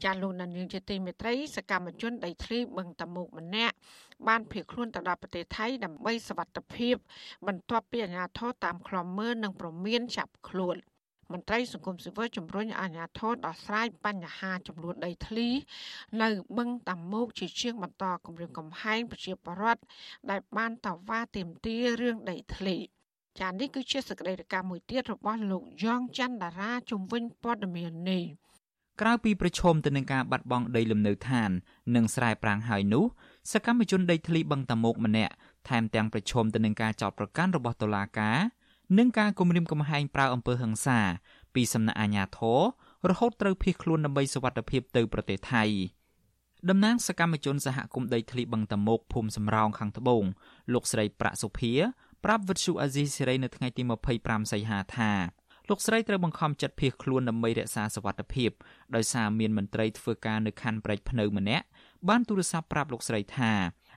ចាលោកនាងជាទីមេត្រីសកម្មជនដីធ្លីបឹងតមុកម្នាក់ បានភៀសខ្លួនទៅដល់ប្រទេសថៃដើម្បីសវត្ថភាព បន្ទាប់ពីអាជ្ញាធរតាមឃ្លាំមើលនិងប្រមានចាប់ខ្លួនមន្ត្រីសង្គមស៊ីវិលជំរុញអាជ្ញាធរដោះស្រាយបញ្ហាចំនួនដីធ្លី នៅបឹងតាមុកជាជាងបន្តគម្រាមកំហែងប្រជាពលរដ្ឋដែលបានតវ៉ាទាមទាររឿងដីធ្លីចា៎នេះគឺជាសកម្មភាពមួយទៀតរបស់លោកយ៉ងច័ន្ទតារាជំវិញព័ត៌មាននេះក្រៅពីប្រឈមទៅនឹងការបាត់បង់ដីលំនៅឋាន និងស្រែប្រាំងហើយនោះ សកម្មជនដីធ្លីបឹងតាមុកម្នាក់ថែមទាំងប្រឈមទៅនឹងការចោទប្រកាន់របស់តុលាការនិងការគំរាមកំហែងប្រើអំពើហិង្សាពីសំណាក់អាជ្ញាធររហូតត្រូវភៀសខ្លួនដើម្បីសុវត្ថិភាពទៅប្រទេសថៃតំណាងសកម្មជនសហគមន៍ដីធ្លីបឹងតាមុកភូមិសំរោងខាងត្បូងលោកស្រីប្រាក់សុភាប្រាប់វិទ្យុអាស៊ីសេរីនៅថ្ងៃទី25សីហាថាលោកស្រីត្រូវបង្ខំចិត្តភៀសខ្លួនដើម្បីរក្សាសុវត្ថិភាពដោយសារមានមន្ត្រីធ្វើការនៅខណ្ឌព្រែកភ្នៅម្នាក់ បានទូរស័ព្ទប្រាប់លោកស្រីថា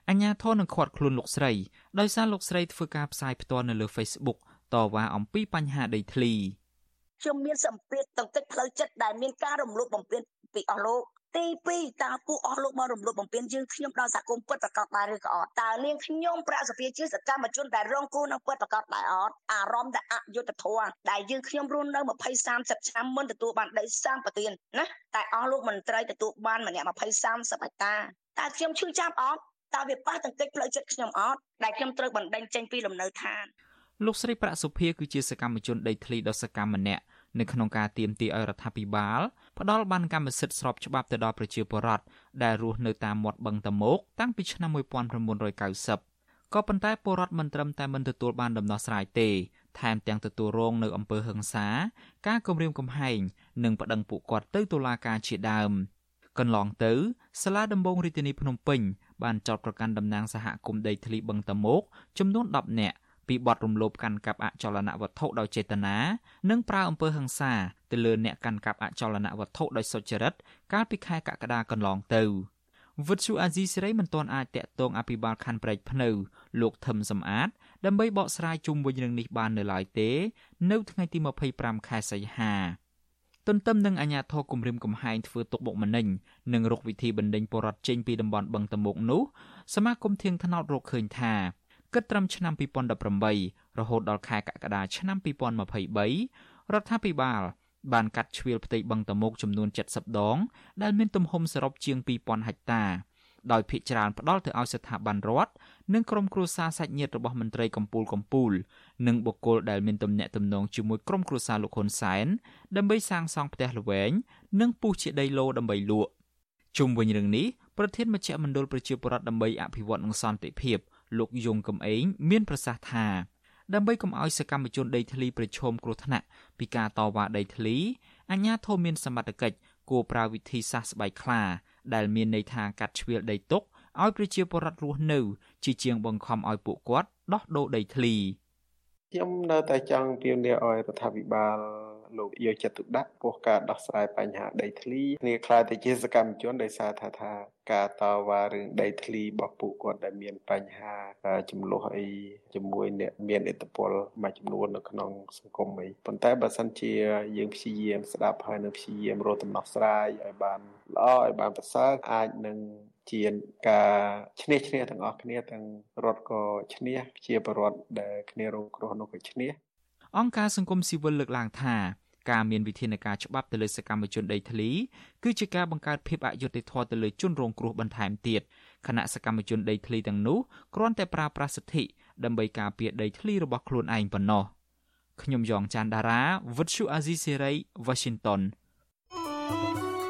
អញ្ញាធននឹងខាត់ខ្លួនលោកស្រីដោយសារលោកស្រីធ្វើការផ្សាយផ្ទាល់នៅលើ Facebook តវ៉ាអំពីបញ្ហាដីធ្លីខ្ញុំមានសម្ពាធតន្តិចផ្លូវចិត្តដែលមានការរំលោភបំពានពីអស់លោក ទី2តើពួកអស់លោកមករំលោភបំពានយើងខ្ញុំដល់សហគមន៍ពិតប្រកបដែរឬក៏អត់តើនាងខ្ញុំប្រាក់សភាជាសកម្មជនដែលរងគ្រោះនឹងពិតប្រកបដែរអត់អារម្មណ៍តែអយុត្តិធម៌ដែលយើងខ្ញុំរស់នៅ20 30ឆ្នាំមិនទទួលបានដីសាងប្រទានណាតែអស់លោកមន្ត្រីទទួលបានម្នាក់20 30ហិកតាតើខ្ញុំឈឺចាប់អត់តើវាប៉ះទង្គិចផ្លូវចិត្តខ្ញុំអត់ដែលខ្ញុំត្រូវបណ្ដេញចេញពីលំនៅឋានលោកស្រីប្រាក់សុភាគឺជាសកម្មជនដីធ្លីដ៏សកម្មម្នាក់ នៅក្នុងការទៀមទាឲ្យរដ្ឋាភិបាលផ្ដល់បានកម្មសិទ្ធិស្របច្បាប់ទៅដល់ប្រជាពលរដ្ឋដែលរស់នៅតាមមាត់បឹងតមោកតាំងពីឆ្នាំ1990ក៏ប៉ុន្តែពលរដ្ឋមិនត្រឹមតែមិនទទួលបានដំណោះស្រាយទេថែមទាំងទទួលរងនៅអំពើហិង្សា ការគំរាមកំហែងនិងប្តឹងពួកគាត់ទៅតុលាការជាដើមកន្លងទៅសាលាដំបងរាជធានីភ្នំពេញបានចោទប្រកាន់តំណាងសហគមន៍ដីធ្លីបឹងតមោកចំនួន10នាក់ ពីបទរំលោភកាន់កាប់អចលនវត្ថុដោយចេតនានិងប្រើអំពើហិង្សាទៅលើអ្នកកាន់កាប់អចលនវត្ថុដោយសុចរិតកាលពីខែកក្កដាកន្លងទៅវិទ្យុអាស៊ីសេរីមិនទាន់អាចតាក់ទងអភិបាលខណ្ឌព្រែកភ្នៅលោកថឹមសំអាតដើម្បីបកស្រាយជុំវិញរឿងនេះបាននៅឡើយទេ នៅថ្ងៃទី25ខែសីហាទន្ទឹមនឹងអាញាធរគម្រាមកំហែងធ្វើទុកបុកម្នេញនិងរកវិធីបណ្ដេញបរដ្ឋចេញពីតំបន់បឹងតមុកនោះសមាគមធៀងថ្នោតរកឃើញថា គិតត្រឹមឆ្នាំ2018រហូតដល់ខែកក្កដាឆ្នាំ2023រដ្ឋាភិបាលបានកាត់ជ្រៀលផ្ទៃបឹងតមុកចំនួន70ដង ដែលមានទំហំសរុបជាង2000ហិកតាដោយភ្នាក់ច្រើនផ្ដល់ទៅឲ្យស្ថាប័នរដ្ឋនិងក្រុមគ្រួសារសាច់ញាតិរបស់មន្ត្រីកម្ពុជាកម្ពុជានិងបុគ្គលដែលមានទំនាក់ទំនងជាមួយក្រុមគ្រួសារលោកហ៊ុនសែនដើម្បីសាងសង់ផ្ទះល្វែងនិងពុះជាដីឡូដើម្បីលក់ជុំវិញរឿងនេះប្រធានមជ្ឈមណ្ឌលប្រជាពលរដ្ឋដើម្បីអភិវឌ្ឍនិងសន្តិភាព លោកយងកំឯងមានប្រសាសន៍ថាដើម្បីកុំឲ្យសកម្មជនដីធ្លីប្រឈមគ្រោះថ្នាក់ពីការតវ៉ាដីធ្លីអាជ្ញាធរមានសមត្ថកិច្ចគួរប្រើវិធីសាស្ត្រស្បែកខ្លាដែលមានន័យថាកាត់ជ្រៀលដីទុកឲ្យប្រជាពលរដ្ឋរស់នៅជាជាងបង្ខំឲ្យពួកគាត់ដោះដូរដីធ្លីខ្ញុំនៅតែចង់ទាមទារឲ្យរដ្ឋាភិបាល លោកយកចិត្តទុកដាក់ពោះការដោះស្រាយបញ្ហាដីធ្លីគ្នាខ្លាចទៅជាសកម្មជនដោយសារថាថាការតវ៉ារឿងដីធ្លីរបស់ពួកគាត់ដែលមានបញ្ហាចំនួនអីជាមួយអ្នកមានឥទ្ធិពលមួយចំនួននៅក្នុងសង្គមអីប៉ុន្តែបើសិនជាយើងព្យាយាមស្ដាប់ហើយនឹងព្យាយាមរកដំណោះស្រាយឲ្យបានល្អឲ្យបានប្រសើរអាចនឹងជាការឈ្នះឈ្នះទាំងអស់គ្នាទាំងរដ្ឋក៏ឈ្នះជាបរដ្ឋដែលគ្នារងគ្រោះនោះក៏ឈ្នះអង្គការសង្គមស៊ីវិលលើកឡើងថា ការមានវិធានការច្បាប់ទៅលើសកម្មជនដីធ្លីគឺជាការបង្កើតភាពអយុត្តិធម៌ទៅលើជនរងគ្រោះបន្ថែមទៀតគណៈសកម្មជនដីធ្លីទាំងនោះគ្រាន់តែប្រើប្រាស់សិទ្ធិដើម្បីការពារដីធ្លីរបស់ខ្លួនឯងប៉ុណ្ណោះខ្ញុំយ៉ងច័ន្ទដារាវិទ្យុអាស៊ីសេរី Washington ា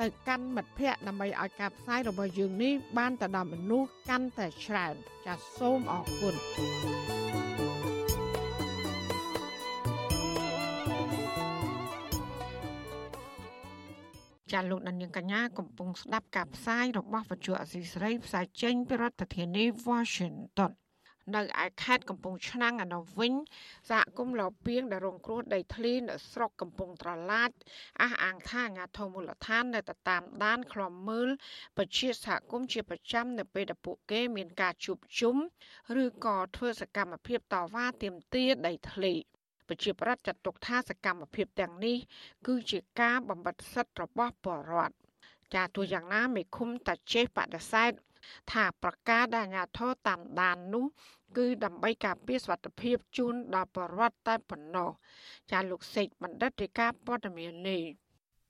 ទៅកាន់មិត្តភ័ក្តិដើម្បីឲ្យការផ្សាយរបស់យើងនេះបានទៅដល់មនុស្សកាន់តែច្រើនចាសសូមអរគុណចាលោកដានៀងកញ្ញាកំពុងស្ដាប់ការផ្សាយរបស់វិទ្យុអសីស្រីផ្សាយចេញពីរដ្ឋធានី Washington នៅឯខេត្តកំពង់ឆ្នាំងឯនោះវិញសហគមន៍លពៀងដែលរងគ្រោះដីធ្លីនៅស្រុកកំពង់ត្រឡាចអះអាងថាអាជ្ញាធរមូលដ្ឋាននៅតែតាមដានឃ្លាំមើលពជាសហគមន៍ជាប្រចាំនៅពេលដែលពួកគេមានការជួបជុំឬក៏ធ្វើសកម្មភាពតវ៉ាទាមទារដីធ្លីប្រជាប្រដ្ឋចាត់ទុកថាសកម្មភាពទាំងនេះគឺជាការបំបិទសិទ្ធិរបស់ពលរដ្ឋចាទោះយ៉ាងណាមេឃុំតាចេះបដិសេធថាប្រកាសដែលអាជ្ញាធរតាមដាននោះ គឺដើម្បីការពារសុខភាពជូនដល់ប្រជាពលរដ្ឋតែប៉ុណ្ណោះចាលោកសេកបណ្ឌិតរាជការព័ត៌មាននេះ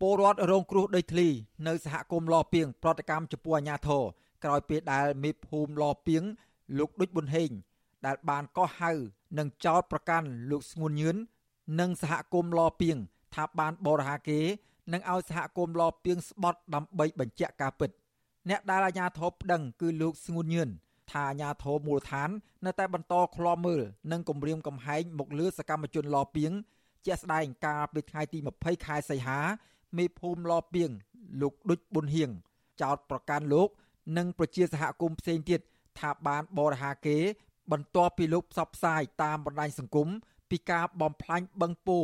ពលរដ្ឋរងគ្រោះដីធ្លី នៅសហគមន៍លពីងប្រតិកម្មចំពោះអាជ្ញាធរក្រោយពេលដែលមេភូមិលពីងលោកដូចប៊ុនហេងដែលបានកោះហៅនិងចោតប្រកាន់លោកស្ងួនញឿននិងសហគមន៍លពីងថាបានបរិហាគេនិងឲ្យសហគមន៍លពីងស្បត់ដើម្បីបញ្ជាក់ការពិត អ្នកដែលអាជ្ញាធរប្តឹងគឺលោកស្ងួនញឿន ថាអាញាធរមូលដ្ឋាន នៅតែបន្តឃ្លាំមើលនិងគម្រាមកំហែងមកលើសកម្មជនលពីងជាក់ស្ដែងកាលពីថ្ងៃទី20ខែសីហាមេភូមិលពីងលោកដុចប៊ុនហៀងចោតប្រកាន់លោក និងប្រជាសហគមន៍ផ្សេងទៀតថាបានបរិហាគេ បន្ទាប់ពីលោកផ្សព្វផ្សាយតាមបណ្ដាញសង្គមពីការបំផ្លាញបឹងពោ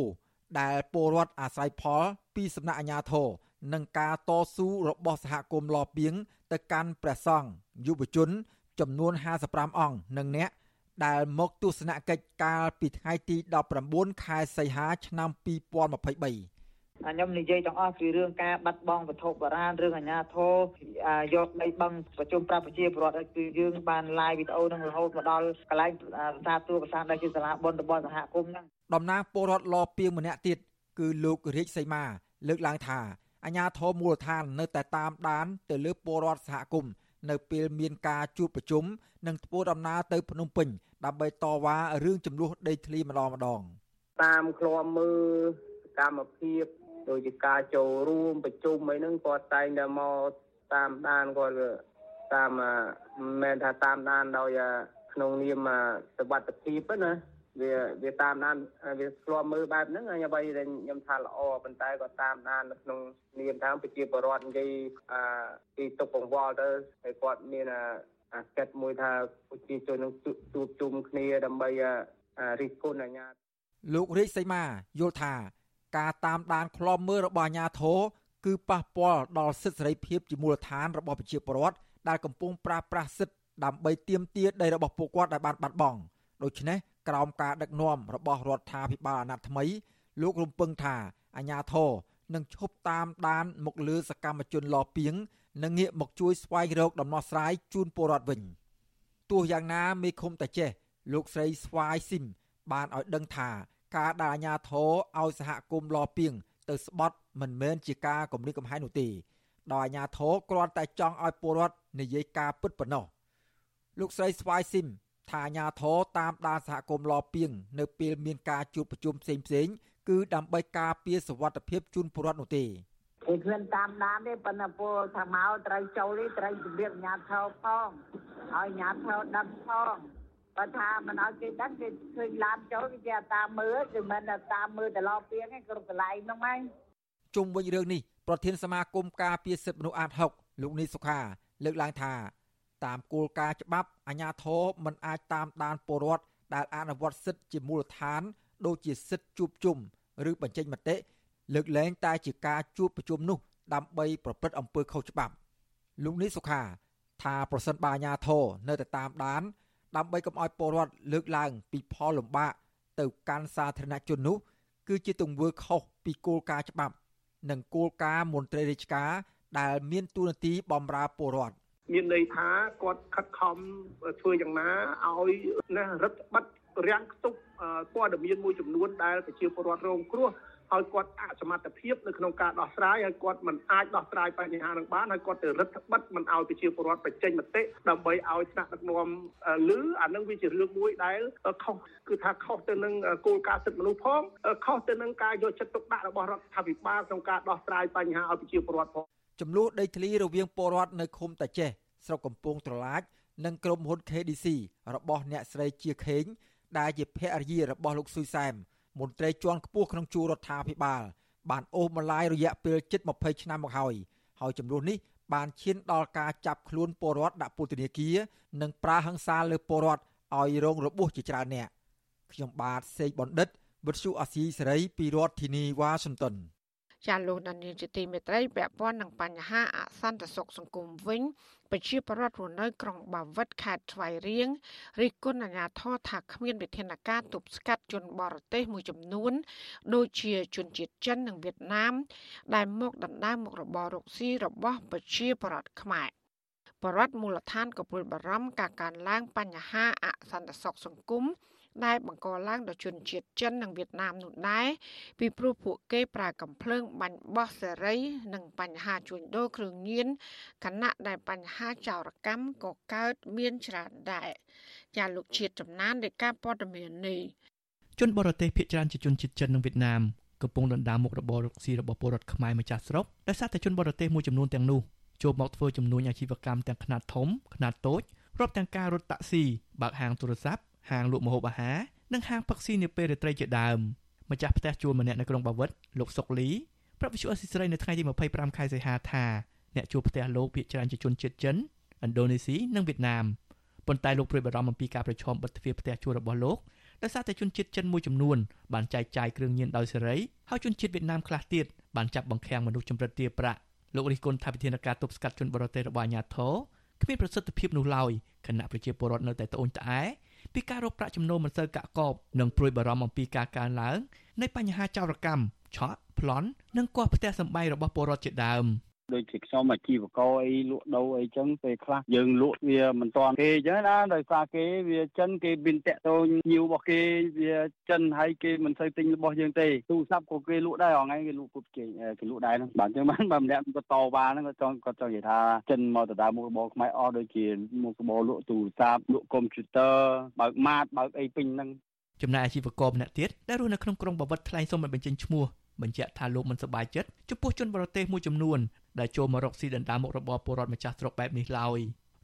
ដែលពលរដ្ឋអាស្រ័យផល ពីសំណាក់អាជ្ញាធរនិងការតស៊ូរបស់សហគមន៍លពីងទៅកាន់ព្រះសង្ឃយុវជន ចំនួន55អង្គនិងអ្នកដែលមកទស្សនកិច្ចកាលពីថ្ងៃទី19ខែសីហាឆ្នាំ2023ខ្ញុំនិយាយទាំងអស់ពីរឿងការបាត់បង់វត្ថុបុរាណរឿងអាញាធរយកដីបឹងប្រជុំប្រាប់ប្រជាពលរដ្ឋគឺយើងបាន live វីដេអូនឹងរហូតមកដល់កន្លែងស្ថានទូតកសាងដែលជាសាលាបុណ្យរបស់សហគមន៍ហ្នឹងតំណាងពលរដ្ឋលពីងម្នាក់ទៀតគឺលោករាជសីមាលើកឡើងថាអាញាធរមូលដ្ឋាននៅតែតាមដានទៅលើពលរដ្ឋសហគមន៍ នៅពេលមានការជួបប្រជុំនិងធ្វើដំណើរទៅភ្នំពេញដើម្បីតវ៉ារឿងចំនួនដីធ្លីម្ដងម្ដងតាមឃ្លាំមើលសកម្មភាពដូចជាការចូលរួមប្រជុំអីហ្នឹងគាត់តែងតែមកតាមដានគាត់តាមមិនមែនថាតាមដានដោយក្នុងនាមសវត្ថភាពណា វាវាតាមដានវាស្គាល់មើលបែបហ្នឹងខ្ញុំបីដែលខ្ញុំថាល្អប៉ុន្តែក៏តាមដាននៅក្នុងនាមតាមប្រជាពលរដ្ឋនិយាយអាពីទុកកង្វល់ទៅហើយគាត់មានអាកិត្តមួយថាប្រជាជននឹងជួបជុំគ្នាដើម្បីរិះគន់អាញាលោករាជសីមាយល់ថា ការតាមដានឃ្លាំមើលរបស់អាជ្ញាធរគឺប៉ះពាល់ដល់សិទ្ធិសេរីភាពជាមូលដ្ឋានរបស់ប្រជាពលរដ្ឋដែលកំពុងប្រើប្រាស់សិទ្ធិដើម្បីទាមទារដីរបស់ពួកគាត់ដែលបានបាត់បង់ដូច្នេះ ក្រោមការដឹកនាំរបស់រដ្ឋាភិបាលអាណត្តិថ្មី លោករំពឹងថាអាជ្ញាធរនឹងឈប់តាមដានមកលើសកម្មជនលពីងនិងងាកមកជួយស្វែងរកដំណោះស្រាយជូនពលរដ្ឋវិញទោះយ៉ាងណាមេឃុំតាចេះលោកស្រីស្វាយស៊ីមបានឲ្យដឹងថាការដែលអាជ្ញាធរឲ្យសហគមន៍លពីងទៅស្បត់មិនមែនជាការគំរាមកំហែងនោះទេដោយអាជ្ញាធរគ្រាន់តែចង់ឲ្យពលរដ្ឋនិយាយការពិតប៉ុណ្ណោះលោកស្រីស្វាយស៊ីម ថាអាជ្ញាធរតាមដានសហគមន៍លពីងនៅពេលមានការជួបប្រជុំផ្សេងផ្សេងគឺដើម្បីការពារសវត្ថិភាពជូនពលរដ្ឋនោះទេគេគ្មានតាមដានទេប៉ុន្តែពលថាមកត្រូវចូលនេះត្រូវជម្រាបអាជ្ញាធរផងឲ្យអាជ្ញាធរដឹងផងបើថាមិនឲ្យគេដឹងគេឃើញឡានចូលគេគេតាមមើលគឺមិនតាមមើលទៅឡោពីហ្នឹងគ្រប់កន្លែងហ្នឹងហ្នឹងជុំវិញរឿងនេះប្រធានសមាគមការពារសិទ្ធិមនុស្សអាត6លោកនីសុខាលើកឡើងថា តាមគោលការណ៍ច្បាប់អាជ្ញាធរមិនអាចតាមដានពលរដ្ឋដែលអនុវត្តសិទ្ធិជាមូលដ្ឋាន ដូចជាសិទ្ធិជួបជុំឬបញ្ចេញមតិលើកលែងតែជាការជួបប្រជុំនោះ ដើម្បីប្រព្រឹត្តអំពើខុសច្បាប់លោកនេះសុខា ថាប្រសិនបើអាជ្ញាធរនៅតែតាមដាន ដើម្បីកុំឲ្យពលរដ្ឋលើកឡើង ពីផលលំបាកទៅកាន់សាធារណជននោះ គឺជាទង្វើខុសពីគោលការណ៍ច្បាប់ និងគោលការណ៍មន្ត្រីរាជការដែលមានទួនាទីបម្រើពលរដ្ឋ មានន័យថាគាត់ខិតខំធ្វើយ៉ាងណាឲ្យណារដ្ឋបတ်រាំងខ្ទប់ព័ត៌មានមួយចំនួនដែលប្រជាពលរដ្ឋរងគ្រោះឲ្យគាត់អសមត្ថភាពនៅក្នុងការដោះស្រាយហើយគាត់មិនអាចដោះស្រាយបញ្ហានឹងបានហើយគាត់ទៅរឹតបន្តឹងមិនឲ្យប្រជាពលរដ្ឋបញ្ចេញមតិដើម្បីឲ្យថ្នាក់ដឹកនាំលឺអានឹងវាជារឿងមួយដែលខុសគឺថាខុសទៅនឹងគោលការណ៍សិទ្ធិមនុស្សផងខុសទៅនឹងការយកចិត្តទុកដាក់របស់រដ្ឋាភិបាលក្នុងការដោះស្រាយបញ្ហាឲ្យប្រជាពលរដ្ឋផង ចំនួនដីធ្លីរវាងពលរដ្ឋនៅឃុំតាចេះស្រុកកំពង់ត្រឡាច និងក្រុមហ៊ុន KDC របស់អ្នកស្រីជាខេងដែលជាភរិយារបស់លោកស៊ុយសែមមន្ត្រីជាន់ខ្ពស់ក្នុងជួររដ្ឋាភិបាល បានអូសម្លាយរយៈពេលជិត20ឆ្នាំមកហើយហើយចំនួននេះបានឈានដល់ការចាប់ខ្លួនពលរដ្ឋដាក់ពន្ធនាគារនិងប្រើហិង្សាលើពលរដ្ឋឲ្យរងរបួសជាច្រើនអ្នកខ្ញុំបាទសេកបណ្ឌិតវិទ្យុអាស៊ីសេរីពីរដ្ឋធានីវ៉ាស៊ីនតោន ចាលោកដានីលជាទីមេត្រីពាក់ព័ន្ធនឹងបញ្ហាអសន្តិសុខសង្គមវិញប្រជាពលរដ្ឋរស់នៅក្រុងបាវិតខេត្តស្វាយរៀងរិះគន់អាជ្ញាធរថាគ្មានវិធានការទប់ស្កាត់ជនបរទេសមួយចំនួន ដូចជាជនជាតិចិននិងវៀតណាម ដែលមកដណ្ដើមមុខរបររកស៊ីរបស់ប្រជាពលរដ្ឋខ្មែរបរដ្ឋមូលដ្ឋានក៏ព្រួយបារម្ភការកើនឡើងបញ្ហាអសន្តិសុខសង្គម ដែលបង្កឡើងដោយជនជាតិចិននិងវៀតណាមនោះដែរពីព្រោះពួកគេប្រើកំភ្លើងបាញ់បោះសេរីនិងបញ្ហាជួញដូរគ្រឿងញៀនខណៈដែលបញ្ហាចោរកម្មក៏កើតមានច្រើនដែរចាលោកជាតិចំណាននៃការព័ត៌មាននេះជនបរទេសភៀសច្រើនជាជនជាតិចិននិងវៀតណាមកំពុងដណ្ដើមមុខរបររកស៊ីរបស់ពលរដ្ឋខ្មែរម្ចាស់ស្រុកដោយសារតែជនបរទេសមួយចំនួនទាំងនោះចូលមកធ្វើចំនួនអាជីវកម្មទាំងខ្នាតធំខ្នាតតូចរាប់ទាំងការរត់តាក់ស៊ីបើកហាងទូរស័ព្ទ ហាងលក់ម្ហូបអាហារនិងហាងផឹកស៊ីនាពេលរាត្រីជាដើមម្ចាស់ផ្ទះជួលម្នាក់នៅក្រុងបាវិតលោកសុកលីប្រាប់វិទ្យុអស៊ីសេរីនៅថ្ងៃទី25ខែសីហាថាអ្នកជួលផ្ទះលោកភាគច្រើនជាជនជាតិចិនឥណ្ឌូនេស៊ីនិងវៀតណាមប៉ុន្តែលោកព្រួយបារម្ភអំពីការប្រឈមបិទទ្វារផ្ទះជួលរបស់លោកដោយសារតែជនជាតិចិនមួយចំនួនបានចែកចាយគ្រឿងញៀនដោយសេរីហើយជនជាតិវៀតណាមខ្លះទៀតបានចាប់បង្ខាំងមនុស្សចម្រិតទារប្រាក់លោករិះគន់ថាវិធានការទប់ស្កាត់ជនបរទេសរបស់អាជ្ញាធរគ្មានប្រសិទ្ធភាពនោះឡើយគណៈប្រជាពលរដ្ឋនៅតែត្អូញត្អែ ពីការរកប្រាក់ចំណូលមិនសូវកាក់កបនិងព្រួយបារម្ភអំពីការកើនឡើងនៃបញ្ហាចោរកម្មឆក់ប្លន់និងកោះផ្ទះសម្បែងរបស់ពលរដ្ឋជាដើម។ ដូចជាខ្ញុំអាជីវករអីលក់ដូរអីចឹងពេលខ្លះយើងលក់វាមិនតាន់គេចឹងណាដោយសារគេវាចិនគេមានតាក់ទងញៀវរបស់គេវាចិនហើយគេមិនសូវទិញរបស់យើងទេទូរស័ព្ទក៏គេលក់ដែរអងៃគេលក់គ្រប់ជែងគេលក់ដែរហ្នឹងបាទចឹងបានបើម្នាក់គាត់តវ៉ាហ្នឹងគាត់ចង់គាត់ចង់និយាយថាចិនមកដដើមុខរបរខ្មែរអស់ដូចជាមុខរបរលក់ទូរស័ព្ទលក់កុំព្យូទ័របើកម៉ាតបើកអីពេញហ្នឹងចំណែកអាជីវករម្នាក់ទៀតដែលរស់នៅក្នុងក្រុងបាវិតថ្លែងសូមមិនបញ្ចេញឈ្មោះ បញ្ជាក់ថាលោកមិនសប្បាយចិត្តចំពោះជនបរទេសមួយចំនួនដែលចូលមករកស៊ីដណ្ដើមមុខរបរពលរដ្ឋម្ចាស់ស្រុកបែបនេះឡើយ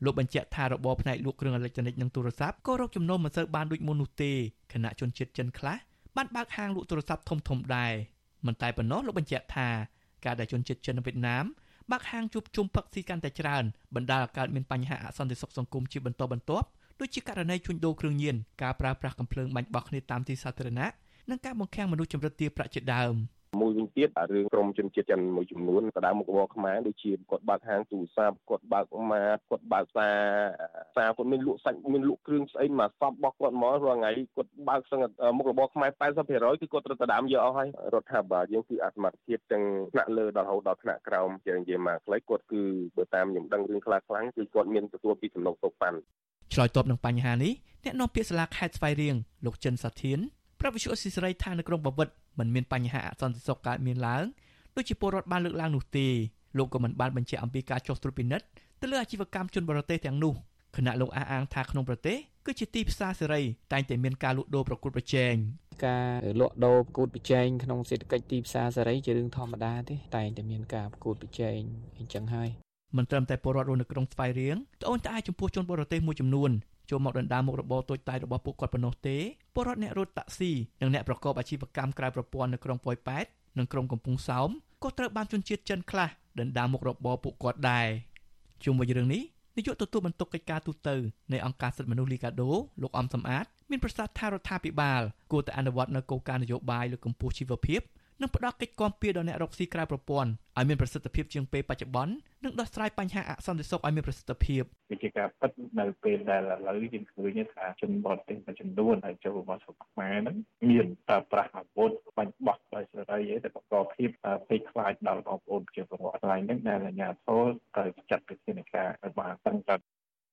លោកបញ្ជាក់ថារបរផ្នែកលក់គ្រឿងអេឡិចត្រូនិកនិងទូរស័ព្ទក៏រកចំណូលមិនសូវបានដូចមុននោះទេខណៈជនជាតិចិនខ្លះបានបើកហាងលក់ទូរស័ព្ទធំធំដែរមិនតែប៉ុណ្ណោះលោកបញ្ជាក់ថាការដែលជនជាតិចិននៅវៀតណាមបើកហាងជួបជុំផឹកស៊ីកាន់តែច្រើនបណ្ដាលឲ្យកើតមានបញ្ហាអសន្តិសុខសង្គមជាបន្តបន្ទាប់ដូចជាករណីជួញដូរគ្រឿងញៀនការប្រើប្រាស់កំភ្លើងបាញ់បោះគ្នាតាមទីសាធារណៈនិងការបង្ខាំងមនុស្សចម្រិតទារប្រាក់ជាដើម។ មួយវិញទៀតរឿងក្រមជនជាតិចិនមួយចំនួនក៏ដើមមុខរបរខ្មែរដូចជាគាត់បើកហាងទូរស័ព្ទគាត់បើកម៉ាគាត់បើកផ្សារផ្សារគាត់មានលក់សាច់មានលក់គ្រឿងស្អីមកសពរបស់គាត់ហ្មងរាល់ថ្ងៃគាត់បើកសឹងមុខរបរខ្មែរ80%គឺគាត់ត្រូវទៅដើមយកអស់ហើយរដ្ឋាភិបាលយើងគឺអសមត្ថភាពទាំងថ្នាក់លើដល់រហូតដល់ថ្នាក់ក្រោមជានិយាយមកខ្លីគាត់គឺបើតាមខ្ញុំដឹងរឿងខ្លះខ្លាំងគឺគាត់មានទទួលពីសំណុកទុកប៉ាន់ឆ្លើយតបនឹងបញ្ហានេះអ្នកនាំពាក្យសាលាខេត្តស្វាយរៀងលោកចិនសាធាន ប្រាប់វិទ្យុអស៊ីសេរីថានៅក្រុងបាវិតមិនមានបញ្ហាអសន្តិសុខកើតមានឡើងដូចជាពលរដ្ឋបានលើកឡើងនោះទេលោកក៏មិនបានបញ្ជាក់អំពីការចុះត្រួតពិនិត្យទៅលើអាជីវកម្មជនបរទេសទាំងនោះគណៈលោកអះអាងថាក្នុងប្រទេសគឺជាទីផ្សារសេរីតែងតែមានការលក់ដូរប្រកួតប្រជែងការលក់ដូរប្រកួតប្រជែងក្នុងសេដ្ឋកិច្ចទីផ្សារសេរីជារឿងធម្មតាទេតែងតែមានការប្រកួតប្រជែងអញ្ចឹងហើយមិនត្រឹមតែពលរដ្ឋរស់នៅក្នុងស្វាយរៀងត្អូញត្អែចំពោះជនបរទេសមួយចំនួន ចូលមកដណ្ដើមមុខរបរតូចតាចរបស់ពួកគាត់ប៉ុណ្ណោះទេពលរដ្ឋអ្នករត់តាក់ស៊ីនិងអ្នកប្រកបអាជីវកម្មក្រៅប្រព័ន្ធនៅក្រុងប៉ោយប៉ែតនិងក្រុងកំពង់សោមក៏ត្រូវបានជនជាតិចិនខ្លះដណ្ដើមមុខរបរពួកគាត់ដែរជុំវិញរឿងនេះនាយកទទួលបន្ទុកកិច្ចការទូតនៃអង្គការសិទ្ធិមនុស្សលីកាដូលោកអំសំអាតមានប្រសាសន៍ថារដ្ឋាភិបាលគួរតែអនុវត្តនូវគោលការណ៍នយោបាយលើកកម្ពស់ជីវភាព និងផ្ដល់កិច្ចគាំពារដល់អ្នករកស៊ីក្រៅប្រព័ន្ធឲ្យមានប្រសិទ្ធភាពជាងពេលបច្ចុប្បន្ននិងដោះស្រាយបញ្ហាអសន្តិសុខឲ្យមានប្រសិទ្ធភាពវាជាការពិតនៅពេលដែលឥឡូវយើងឃើញថាជនបរទេសមួយចំនួនហើយចូលមកស្រុកខ្មែរហ្នឹងមានប្រើប្រាស់អាវុធបាញ់បោះដោយសេរីឯតែបង្កភាពភ័យខ្លាចដល់បងប្អូនជាពលរដ្ឋឡើងហ្នឹងដែលអាជ្ញាធរត្រូវចាត់វិធានការឲ្យបានតឹងរ៉ឹង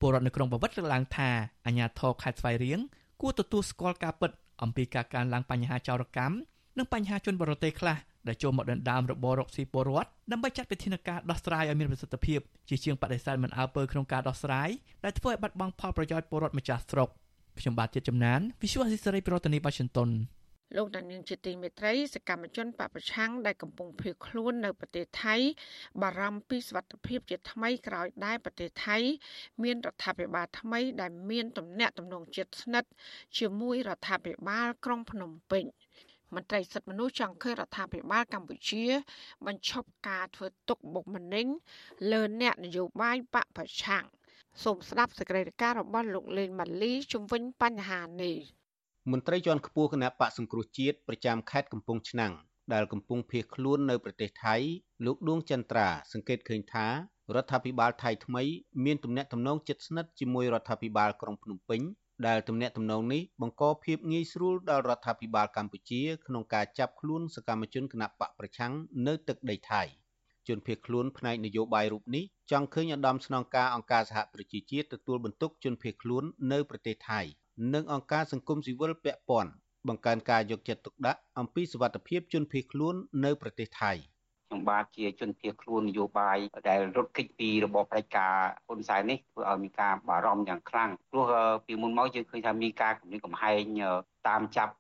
ពលរដ្ឋនៅក្នុងប្រវត្តិលើកឡើងថាអាជ្ញាធរខេត្តស្វាយរៀងគួរទទួលស្គាល់ការពិតអំពីការកើនឡើងបញ្ហាចោរកម្ម និងបញ្ហាជនបរទេសខ្លះដែលចូលមកដណ្ដើមរបររកស៊ីពលរដ្ឋដើម្បីចាត់វិធានការដោះស្រាយឲ្យមានប្រសិទ្ធភាពជាជាងបដិសេធមិនអើពើក្នុងការដោះស្រាយដែលធ្វើឲ្យបាត់បង់ផលប្រយោជន៍ពលរដ្ឋម្ចាស់ស្រុកខ្ញុំបាទជាតិចំណាន Visual History ប្រធានាទី Washington លោកដានៀងជាទីមេត្រីសកម្មជនបពប្រឆាំងដែលកំពុងភៀសខ្លួននៅប្រទេសថៃបារម្ភពីសវត្ថិភាពជាថ្មីក្រោយដែលប្រទេសថៃ មានរដ្ឋាភិបាលថ្មីដែលមានទំនាក់ទំនងជិតស្និទ្ធជាមួយរដ្ឋាភិបាលក្រុងភ្នំពេញ។ មន្ត្រីសិទ្ធិមនុស្សចង់ឃើញរដ្ឋាភិបាលកម្ពុជា បញ្ឈប់ការធ្វើទុកបុកម្នេញលើអ្នកនយោបាយបកប្រឆាំងសូមស្ដាប់សេចក្តីរាយការណ៍របស់លោកលេងម៉ាលីជំវិញបញ្ហានេះមន្ត្រីជាន់ខ្ពស់គណៈបកសង្គ្រោះជាតិប្រចាំខេត្តកំពង់ឆ្នាំងដែលកំពុងភៀសខ្លួននៅប្រទេសថៃលោកដួងចន្ទ្រាសង្កេតឃើញថារដ្ឋាភិបាលថៃថ្មីមានទំនាក់ទំនងជិតស្និទ្ធជាមួយរដ្ឋាភិបាលក្រុងភ្នំពេញ ដែលទំនាក់ទំនងនេះបង្កភាពងាយស្រួលដល់រដ្ឋាភិបាលកម្ពុជាក្នុងការចាប់ខ្លួនសកម្មជនគណបកប្រឆាំងនៅទឹកដីថៃជនភៀសខ្លួនផ្នែកនយោបាយរូបនេះចង់ឃើញឧត្តមស្នងការអង្គការសហប្រជាជាតិទទួលបន្ទុកជនភៀសខ្លួននៅប្រទេសថៃនិងអង្គការសង្គមស៊ីវិលពាក់ព័ន្ធបង្កើនការយកចិត្តទុកដាក់អំពីសុវត្ថិភាពជនភៀសខ្លួននៅប្រទេសថៃ។ ខ្ញុំបាទជាជនភៀសខ្លួននយោបាយដែលរត់គេចពីរបបផ្ដាច់ការហ៊ុនសែននេះធ្វើឲ្យមានការបារម្ភយ៉ាងខ្លាំងព្រោះពីមុនមកយើងឃើញថាមានការគំរាមកំហែងតាមចាប់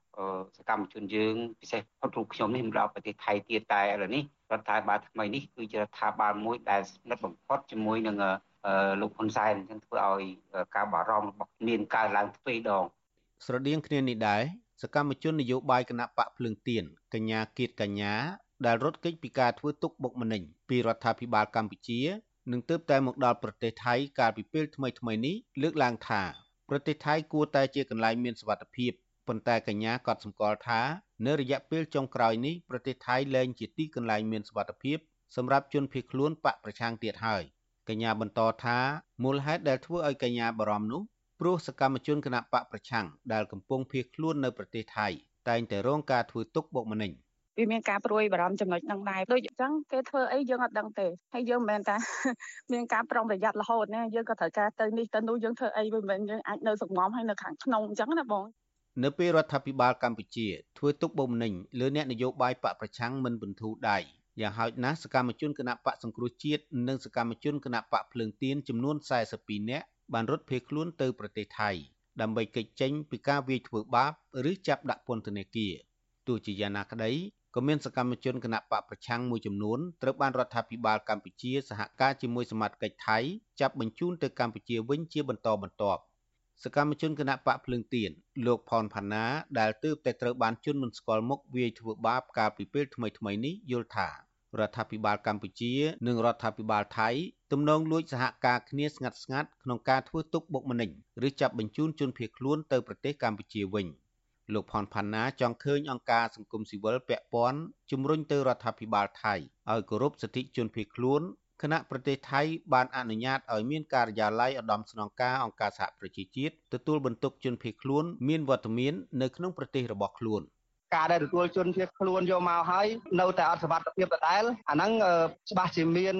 សកម្មជនយើងពិសេសផុតរូបខ្ញុំនេះមកដល់ប្រទេសថៃទៀតតែឥឡូវនេះរដ្ឋាភិបាលថ្មីនេះគឺជារដ្ឋាភិបាលមួយដែលស្និទ្ធបំផុតជាមួយនឹងលោកហ៊ុនសែនអញ្ចឹងធ្វើឲ្យការបារម្ភរបស់មានកើនឡើងទ្វេដងស្រដៀងគ្នានេះដែរសកម្មជននយោបាយគណៈបកភ្លើងទៀនកញ្ញាគៀតកញ្ញា ដែលរត់គេចពីការធ្វើទុកបុកម្នេញពីរដ្ឋាភិបាលកម្ពុជានឹងទើបតែមកដល់ប្រទេសថៃកាលពីពេលថ្មីៗនេះលើកឡើងថាប្រទេសថៃគួរតែជាកន្លែងមានសុវត្ថិភាពប៉ុន្តែកញ្ញាក៏សម្គាល់ថានៅរយៈពេលចុងក្រោយនេះប្រទេសថៃលែងជាទីកន្លែងមានសុវត្ថិភាពសម្រាប់ជនភៀសខ្លួនបកប្រឆាំងទៀតហើយកញ្ញាបន្តថាមូលហេតុដែលធ្វើឲ្យកញ្ញាបារម្ភនោះព្រោះសកម្មជនគណបកប្រឆាំងដែលកំពុងភៀសខ្លួននៅប្រទេសថៃតែងតែរងការធ្វើទុកបុកម្នេញ វាមានការព្រួយបារម្ភចំណុចហ្នឹងដែរដូចអញ្ចឹងគេធ្វើអីយើងអត់ដឹងទេហើយយើងមិនមែនថាមានការប្រុងប្រយ័ត្នរហូតណាយើងក៏ត្រូវការទៅនេះទៅនោះយើងធ្វើអីមិនមែនយើងអាចនៅសង្ងំហើយនៅខាងក្នុងអញ្ចឹងណាបងនៅពេលរដ្ឋាភិបាលកម្ពុជាធ្វើទុកបុកម្នេញលើអ្នកនយោបាយបកប្រឆាំងមិនបន្ធូរដៃយ៉ាងហោចណាស់សកម្មជនគណៈបកសង្គ្រោះជាតិនិងសកម្មជនគណៈបកភ្លើងទៀនចំនួន42នាក់បានរត់ភៀសខ្លួនទៅប្រទេសថៃដើម្បីគេចចេញពីការវាយធ្វើបាបឬចាប់ដាក់ពន្ធនាគារទោះជាយ៉ាងណាក្តី ក៏មានសកម្មជនគណៈបកប្រឆាំងមួយចំនួនត្រូវបានរដ្ឋាភិបាលកម្ពុជាសហការជាមួយសមត្ថកិច្ចថៃចាប់បញ្ជូនទៅកម្ពុជាវិញជាបន្តបន្ទាប់សកម្មជនគណៈបកភ្លើងទៀនលោកផនផាណាដែលទើបតែត្រូវបានជន់មិនស្គាល់មុខវាយធ្វើបាបកាលពីពេលថ្មីៗនេះយល់ថារដ្ឋាភិបាលកម្ពុជានិងរដ្ឋាភិបាលថៃទំនងលួចសហការគ្នាស្ងាត់ស្ងាត់ក្នុងការធ្វើទុកបុកម្នេញឬចាប់បញ្ជូនជនភៀសខ្លួនទៅប្រទេសកម្ពុជាវិញ លោកផនផាណាចង់ឃើញអង្គការសង្គមស៊ីវិលពាក់ព័ន្ធជំរុញទៅរដ្ឋាភិបាលថៃឲ្យគោរពសិទ្ធិជនភៀសខ្លួនគណៈប្រទេសថៃបានអនុញ្ញាតឲ្យមានការិយាល័យឧត្តមស្នងការអង្គការសហប្រជាជាតិទទួលបន្ទុកជនភៀសខ្លួនមានវត្តមាននៅក្នុងប្រទេសរបស់ខ្លួន។ ការដែលទទួលជនភៀសខ្លួនយកមកហើយនៅតែអត់សុវត្ថិភាពដដែលអាហ្នឹងច្បាស់ជាមាន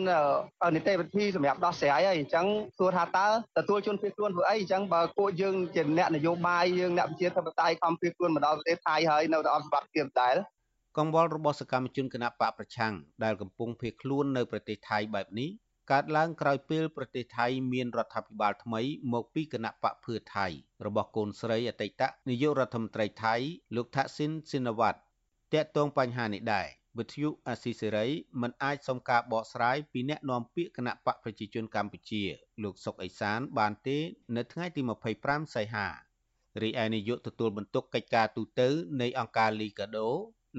នីតិវិធីសម្រាប់ដោះស្រាយហើយអញ្ចឹងសួរថាតើទទួលជនភៀសខ្លួនធ្វើអីអញ្ចឹងបើពួកយើងជាអ្នកនយោបាយយើងអ្នកវិជាធិបតេយ្យខំភៀសខ្លួនមកដល់ប្រទេសថៃហើយនៅតែអត់សុវត្ថិភាពដដែលកង្វល់របស់សកម្មជនគណៈបកប្រឆាំងដែលកំពុងភៀសខ្លួននៅប្រទេសថៃបែបនេះ កើតឡើងក្រោយពេលប្រទេសថៃមានរដ្ឋាភិបាលថ្មីមកពីគណៈបកភឿថៃរបស់កូនស្រីអតីតនាយករដ្ឋមន្ត្រីថៃលោកថាក់ស៊ីនស៊ីណាវ៉ាត់តាក់ទងបញ្ហានេះដែរវិទ្យុអាស៊ីសេរីមិនអាចសុំការបកស្រាយពីអ្នកនាំពាក្យគណៈបកប្រជាជនកម្ពុជា លោកសុកអេសានបានទេនៅថ្ងៃទី25សីហារីឯនាយកទទួលបន្ទុកកិច្ចការទូតនៃអង្គការលីកាដូ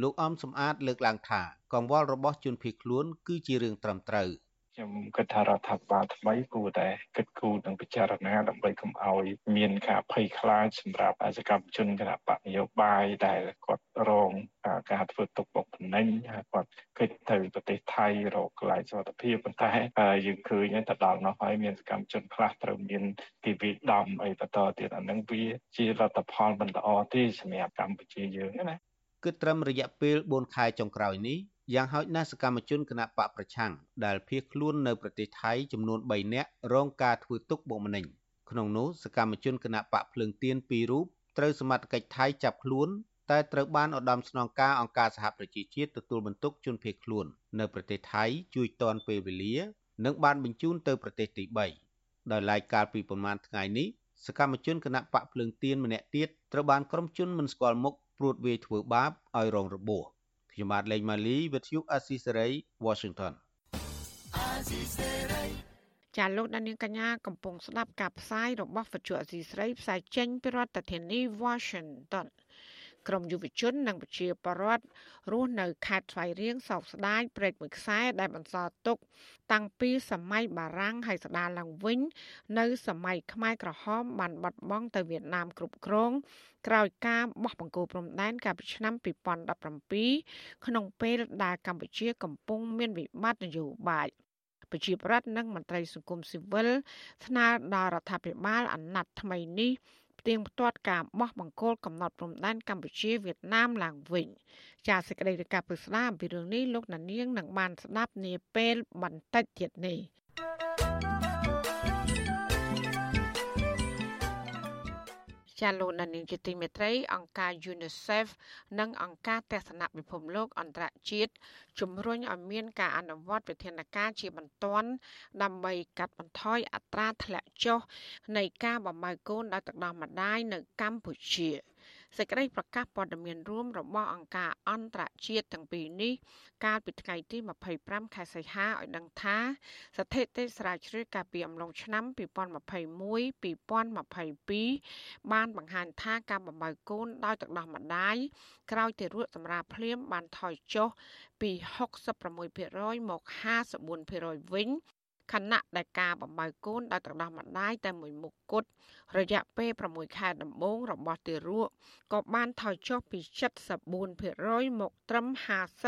លោកអំសំអាតលើកឡើងថាកង្វល់របស់ជនភៀសខ្លួនគឺជារឿងត្រឹមត្រូវ។ ខ្ញុំគិតថារដ្ឋាភិបាលថ្មីគួរតែគិតគូរនិងពិចារណាដើម្បីកុំឲ្យមានការភ័យខ្លាចសម្រាប់សកម្មជនគណបកនយោបាយដែលគាត់រងការធ្វើទុកបុកម្នេញហើយគាត់គេចទៅប្រទេសថៃរកកន្លែងសុវត្ថិភាពប៉ុន្តែយើងឃើញទៅដល់នោះហើយមានសកម្មជនខ្លះត្រូវមានគេវិដំអីបន្តទៀតអានឹងវាជាលទ្ធផលមិនល្អទេសម្រាប់កម្ពុជាយើងណាគឺត្រឹមរយៈពេល4ខែចុងក្រោយនេះ យ៉ាងហោចណាស់សកម្មជនគណបកប្រឆាំងដែលភៀសខ្លួននៅប្រទេសថៃចំនួន3នាក់រងការធ្វើទុកបុកម្នេញក្នុងនោះសកម្មជនគណបកភ្លើងទៀន2រូបត្រូវសមត្ថកិច្ចថៃចាប់ខ្លួនតែត្រូវបានឧត្តមស្នងការអង្គការសហប្រជាជាតិទទួលបន្ទុកជនភៀសខ្លួននៅប្រទេសថៃជួយទាន់ពេលវេលា និងបានបញ្ជូនទៅប្រទេសទី3ដោយឡែកកាលពីប្រមាណថ្ងៃនេះសកម្មជនគណបកភ្លើងទៀនម្នាក់ទៀតត្រូវបានក្រុមជនមិនស្គាល់មុខព្រួតវាយធ្វើបាបឲ្យរងរបួស ខ្ញុំបាទលេងម៉ាលីវិទ្យុអេស៊ីសេរី Washington ចាលោកដានៀងកញ្ញាកំពុងស្ដាប់ការផ្សាយរបស់វិទ្យុអេស៊ីសេរីផ្សាយចេញពីរដ្ឋធានី Washington ក្រមយុវជននិងប្រជាពលរដ្ឋរស់នៅខេត្តស្វាយរៀងសោកស្ដាយព្រែកមួយខ្សែដែលបន្សល់ទុក តាំងពីសម័យបារាំងហើយស្ដារឡើងវិញ នៅ សម័យខ្មែរក្រហមបានបាត់បង់ទៅវៀតណាមគ្រប់គ្រងក្រោយការបោះបង្គោលព្រំដែនកាលពីឆ្នាំ2017ក្នុងពេលដែលកម្ពុជាកំពុងមានវិបត្តិនយោបាយប្រជាប្រដ្ឋនិងមន្ត្រីសង្គមស៊ីវិលស្នើដល់រដ្ឋាភិបាលអាណត្តិថ្មីនេះផ្ទៀងផ្ទាត់ការបោះបង្គោលកំណត់ព្រំដែនកម្ពុជាវៀតណាមឡើងវិញចាសសេចក្តីរាយការណ៍ពីស្ដាមពីរឿងនេះលោកណានៀងនឹងបានស្ដាប់នាពេលបន្តិចទៀតនេះ ចាលោកដានីងជាទីមេត្រីអង្គការ UNICEF និងអង្គការទស្សនវិភពលោកអន្តរជាតិជំរុញឲ្យមានការអនុវត្តវិធានការជាបន្ទាន់ដើម្បីកាត់បន្ថយអត្រាធ្លាក់ចុះនៃការបំបៅកូនដោយទឹកដោះម្ដាយនៅកម្ពុជា សេចក្តីប្រកាសព័ត៌មានរួមរបស់អង្គការអន្តរជាតិទាំងពីរនេះកាលពីថ្ងៃទី25ខែសីហាឲ្យដឹងថាស្ថិតិស្រាវជ្រាវកាលពីអំឡុងឆ្នាំ2021-2022បានបង្ហាញថាការបំបើកូនដោយទឹកដោះម្ដាយក្រោយទារកសម្រាប់ភ្លាមបានថយចុះពី66%មក54%វិញ ខណៈដែលការបំបើកូនដោយទឹកដោះម្ដាយតែមួយមុខគត់រយៈពេល6ខែដំបូងរបស់ទារកក៏បានថយចុះពី74%មកត្រឹម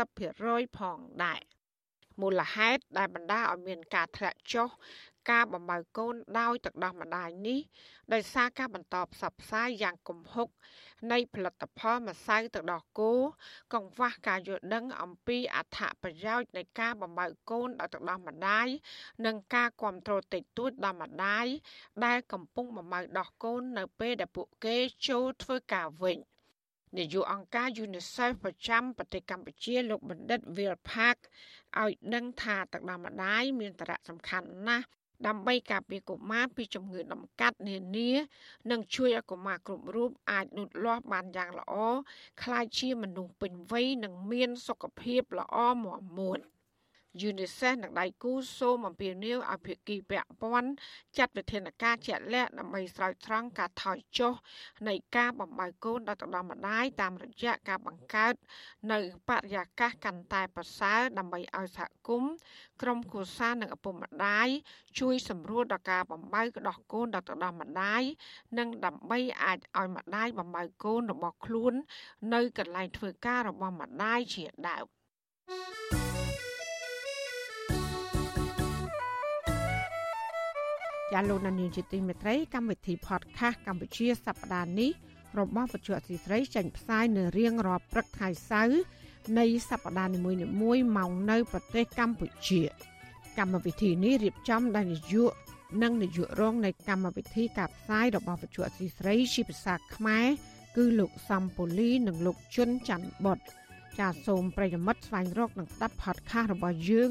50%ផងដែរមូលហេតុដែលបណ្ដាលឲ្យមានការធ្លាក់ចុះការបំបើកូនដោយទឹកដោះម្ដាយនេះដោយសារការបន្តផ្សព្វផ្សាយយ៉ាងគំហុក នៃផលិតផលម្សៅទឹកដោះគោកង្វះការយល់ដឹងអំពីអត្ថប្រយោជន៍នៃការបំបើកូនដោយទឹកដោះម្ដាយនិងការគ្រប់គ្រងតិចតួចដល់ម្ដាយដែលកំពុងបំបើដោះកូននៅពេលដែលពួកគេចូលធ្វើការវិញនាយកអង្គការ UNICEF ប្រចាំប្រទេសកម្ពុជាលោកបណ្ឌិត Will Park ឲ្យដឹងថាទឹកដោះម្ដាយមានសារៈសំខាន់ណាស់ ដើម្បីការពារកុមារពីជំងឺដំកាត់នានា និងជួយឲ្យកុមារគ្រប់រូបអាចលូតលាស់បានយ៉ាងល្អក្លាយជាមនុស្សពេញវ័យនិងមានសុខភាពល្អមាំមួន។ UNICEF និងដៃគូសូមអំពាវនាវឲ្យភាគីពាក់ព័ន្ធចាត់វិធានការជាក់លាក់ដើម្បីស្រោចស្រង់ការថយចុះនៃការបំបើកូនដល់ទឹកដោះម្ដាយតាមរយៈការបង្កើត នៅបរិយាកាសកាន់តែប្រសើរដើម្បីឲ្យសហគមន៍ក្រុមគូសានិងឪពុកម្ដាយជួយសម្រួលដល់ការបំបើកដោះកូនដល់ទឹកដោះម្ដាយនិងដើម្បីអាចឲ្យម្ដាយបំបើកូនរបស់ខ្លួន នៅកន្លែងធ្វើការរបស់ម្ដាយជាដើម thank you ចាលោកនានីជាទីមេត្រីកម្មវិធី podcast កម្ពុជាសប្តាហ៍នេះរបស់វិទ្យុអសីស្រីចេញផ្សាយនៅរៀងរាល់ព្រឹកថ្ងៃសៅរ៍នៃសប្តាហ៍នីមួយៗមកនៅប្រទេសកម្ពុជា កម្មវិធីនេះរៀបចំដោយនាយកនិងនាយករងនៃកម្មវិធីការផ្សាយរបស់វិទ្យុអសីស្រីជាភាសាខ្មែរគឺលោកសំពូលីនិងលោកជុនច័ន្ទបុតចាសសូមប្រិយមិត្តស្វែងរកនិងស្ដាប់ podcast របស់យើង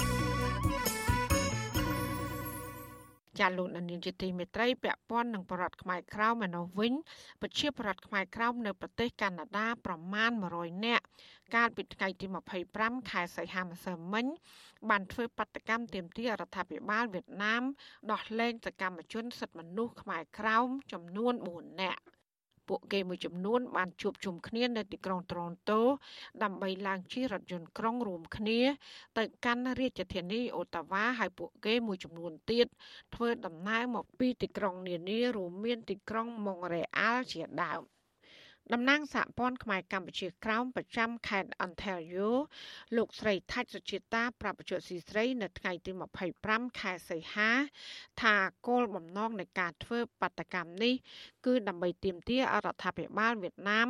ចាលោកនានីជាទីមេត្រីពាក់ព័ន្ធនឹងបរដ្ឋខ្មែរក្រៅមកនោះវិញប្រជាបរដ្ឋខ្មែរក្រៅនៅប្រទេសកាណាដាប្រមាណ100នាក់កាលពីថ្ងៃទី25ខែសីហាម្សិលមិញ បានធ្វើបាតកម្មទាមទាររដ្ឋាភិបាលវៀតណាមដោះលែងសកម្មជនសិទ្ធិមនុស្សខ្មែរក្រៅចំនួន4នាក់ ពួកគេមួយចំនួនបានជួបជុំគ្នានៅទីក្រុងត្រនតូដើម្បីឡើងជិះរថយន្តក្រុងរួមគ្នា ទៅកាន់រាជធានីអូតាវ៉ាហើយពួកគេមួយចំនួនទៀតធ្វើដំណើរមកពីទីក្រុងនានារួមមានទីក្រុងម៉ុងរ៉េអាល់ជាដើម។ តំណាងសហព័ន្ធខ្មែរកម្ពុជាក្រោមប្រចាំខេត្ត Ontario លោកស្រីថាច់សុជាតាប្រាប់បច្ចុប្បន្នស៊ីស្រី នៅថ្ងៃទី25ខែសីហា ថាគោលបំណងនៃការធ្វើបាតកម្មនេះ គឺដើម្បីទាមទាររដ្ឋាភិបាលវៀតណាម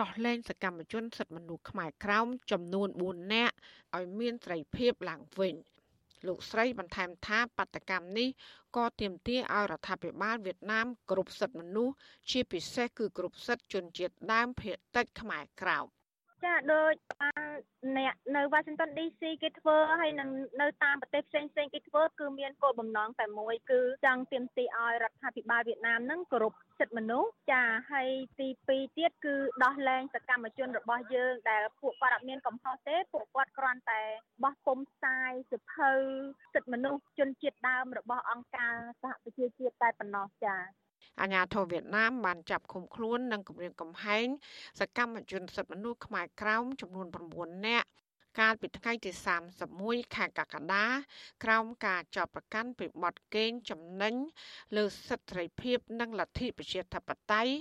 ដោះលែងសកម្មជនសិទ្ធិមនុស្សខ្មែរក្រោមចំនួន4នាក់ឲ្យមានសេរីភាពឡើងវិញ។ លោកស្រីបន្ថែមថាបដកម្មនេះក៏ទាមទារឲ្យរដ្ឋាភិបាលវៀតណាមគ្រប់សិទ្ធិមនុស្សជាពិសេសគឺគ្រប់សិទ្ធិជនជាតិដើមភាគតិចខ្មែរក្រោមចាដូចអ្នកនៅ Washington DC គេធ្វើហើយនឹងនៅតាមប្រទេសផ្សេងផ្សេងគេធ្វើគឺមានគោលបំណងតែមួយគឺចង់ទាមទារឲ្យរដ្ឋាភិបាលវៀតណាមនឹងគោរព សិទ្ធិមនុស្សចាហើយទី2ទៀតគឺដោះលែងសកម្មជនរបស់យើងដែលពួកគាត់អត់មានកំហុសទេពួកគាត់គ្រាន់តែបោះពុំផ្សាយសិភៅសិទ្ធិមនុស្សជនជាតិដើមរបស់អង្គការសហប្រជាជាតិតែប៉ុណ្ណោះចាអាញាធរវៀតណាមបានចាប់ឃុំខ្លួននិងគម្រាមកំហែងសកម្មជនសិទ្ធិមនុស្សខ្មែរក្រោមចំនួន9នាក់ កាលពីថ្ងៃទី31ខែកក្កដាក្រោមការចោទប្រកាន់ពីបទកេងចំណេញលើសិទ្ធិសេរីភាព និងលទ្ធិប្រជាធិបតេយ្យ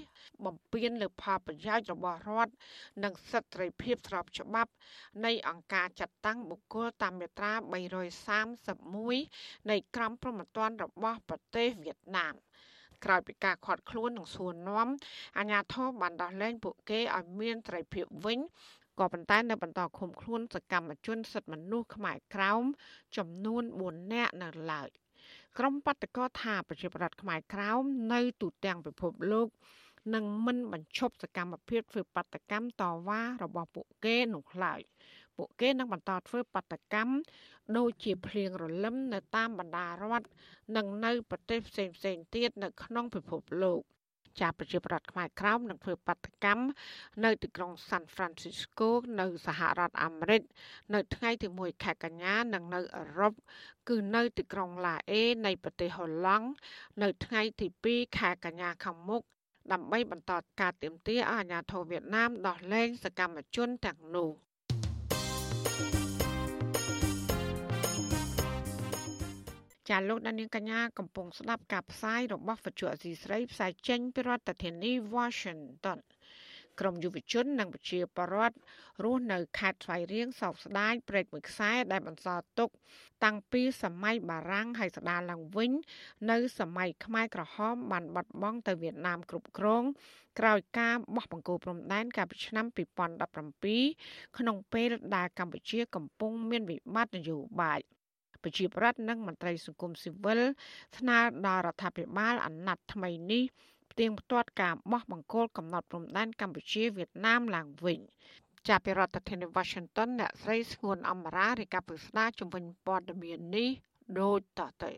បំពានលើផលប្រយោជន៍របស់រដ្ឋនិងសិទ្ធិសេរីភាពស្របច្បាប់ នៃអង្គការចាត់តាំងបុគ្គលតាមមាត្រា331នៃក្រមព្រហ្មទណ្ឌរបស់ប្រទេសវៀតណាមក្រោយពីការខាត់ខ្លួននិងសួរនាំអាញាធរបានដោះលែងពួកគេឲ្យមានត្រីភាពវិញ ក៏ប៉ុន្តែនៅបន្តឃុំខ្លួនសកម្មជនសិទ្ធិមនុស្សខ្មែរក្រោមចំនួន4នាក់នៅឡើយក្រុមបដកថាប្រជាប្រដ្ឋខ្មែរក្រោមនៅទូទាំងពិភពលោកនឹងមិនបញ្ឈប់សកម្មភាពធ្វើបដកម្មតវ៉ារបស់ពួកគេនោះឡើយពួកគេនឹងបន្តធ្វើបដកម្មដូចជាភ្លៀងរលឹមនៅតាមបណ្ដារដ្ឋនិងនៅប្រទេសផ្សេងៗទៀតនៅក្នុងពិភពលោក ជាប្រជាប្រដ្ឋខ្មែរក្រោមនឹងធ្វើបដកម្មនៅទីក្រុង San Francisco នៅសហរដ្ឋអាមេរិកនៅថ្ងៃទី1ខែកញ្ញានិងនៅអឺរ៉ុបគឺនៅទីក្រុងឡាអេនៃប្រទេសហូឡង់នៅថ្ងៃទី2ខែកញ្ញាខាងមុខដើម្បីបន្តការទាមទារឲ្យអាជ្ញាធរវៀតណាមដោះលែងសកម្មជនទាំងនោះ ចាលោកដានៀងកញ្ញាកំពុងស្ដាប់ការផ្សាយរបស់វិទ្យុអសីស្រីផ្សាយចេញពីរដ្ឋធានី Washington ក្រមយុវជននិងប្រជាពលរដ្ឋរស់នៅខេត្តស្វាយរៀងសោកស្ដាយព្រែកមួយខ្សែដែលបន្សល់ទុក តាំងពីសម័យបារាំងហើយស្ដារឡើងវិញ នៅសម័យខ្មែរក្រហមបានបាត់បង់ទៅវៀតណាមគ្រប់គ្រងក្រោយការបោះបង្គោលព្រំដែនកាលពីឆ្នាំ2017ក្នុងពេលដែលកម្ពុជាកំពុងមានវិបត្តិនយោបាយ ប្រជាប្រដ្ឋនិងមន្ត្រីសង្គមស៊ីវិលស្នើដល់រដ្ឋាភិបាលអាណត្តិថ្មីនេះផ្ទៀងផ្ទាត់ការបោះបង្គោលកំណត់ព្រំដែនកម្ពុជាវៀតណាមឡើងវិញចាប់ពីរដ្ឋធានី Washington អ្នកស្រីស្ងួនអមរារាយការណ៍ពុស្ដាជំនាញព័ត៌មាននេះដូចតទៅ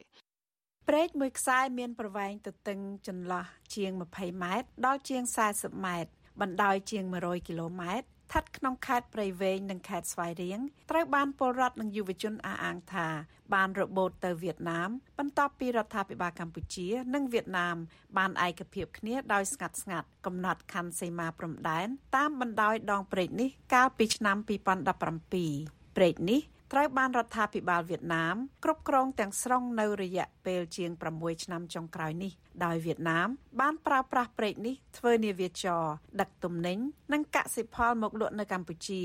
ព្រែកមួយខ្សែមានប្រវែងទទឹងចន្លោះជាង20ម៉ែត្រដល់ជាង40ម៉ែត្របណ្ដោយជាង100គីឡូម៉ែត្រ ស្ថិតក្នុងខេត្តព្រៃវែងនិងខេត្តស្វាយរៀងត្រូវបានពលរដ្ឋនិងយុវជនអះអាងថា បានរបូតទៅវៀតណាម បន្ទាប់ពីរដ្ឋាភិបាលកម្ពុជា និងវៀតណាម បានឯកភាពគ្នាដោយស្ងាត់ស្ងាត់កំណត់ខណ្ឌសីមាព្រំដែនតាមបណ្ដោយដងព្រែកនេះកាលពីឆ្នាំ2017ព្រែកនេះ ត្រូវបានរដ្ឋាភិបាលវៀតណាមគ្រប់គ្រងទាំងស្រុងនៅរយៈពេលជាង6ឆ្នាំចុងក្រោយនេះដោយវៀតណាមបានប្រើប្រាស់ព្រែកនេះធ្វើនាវាចរដឹកទំនិញនិងកសិផលមកលក់នៅកម្ពុជា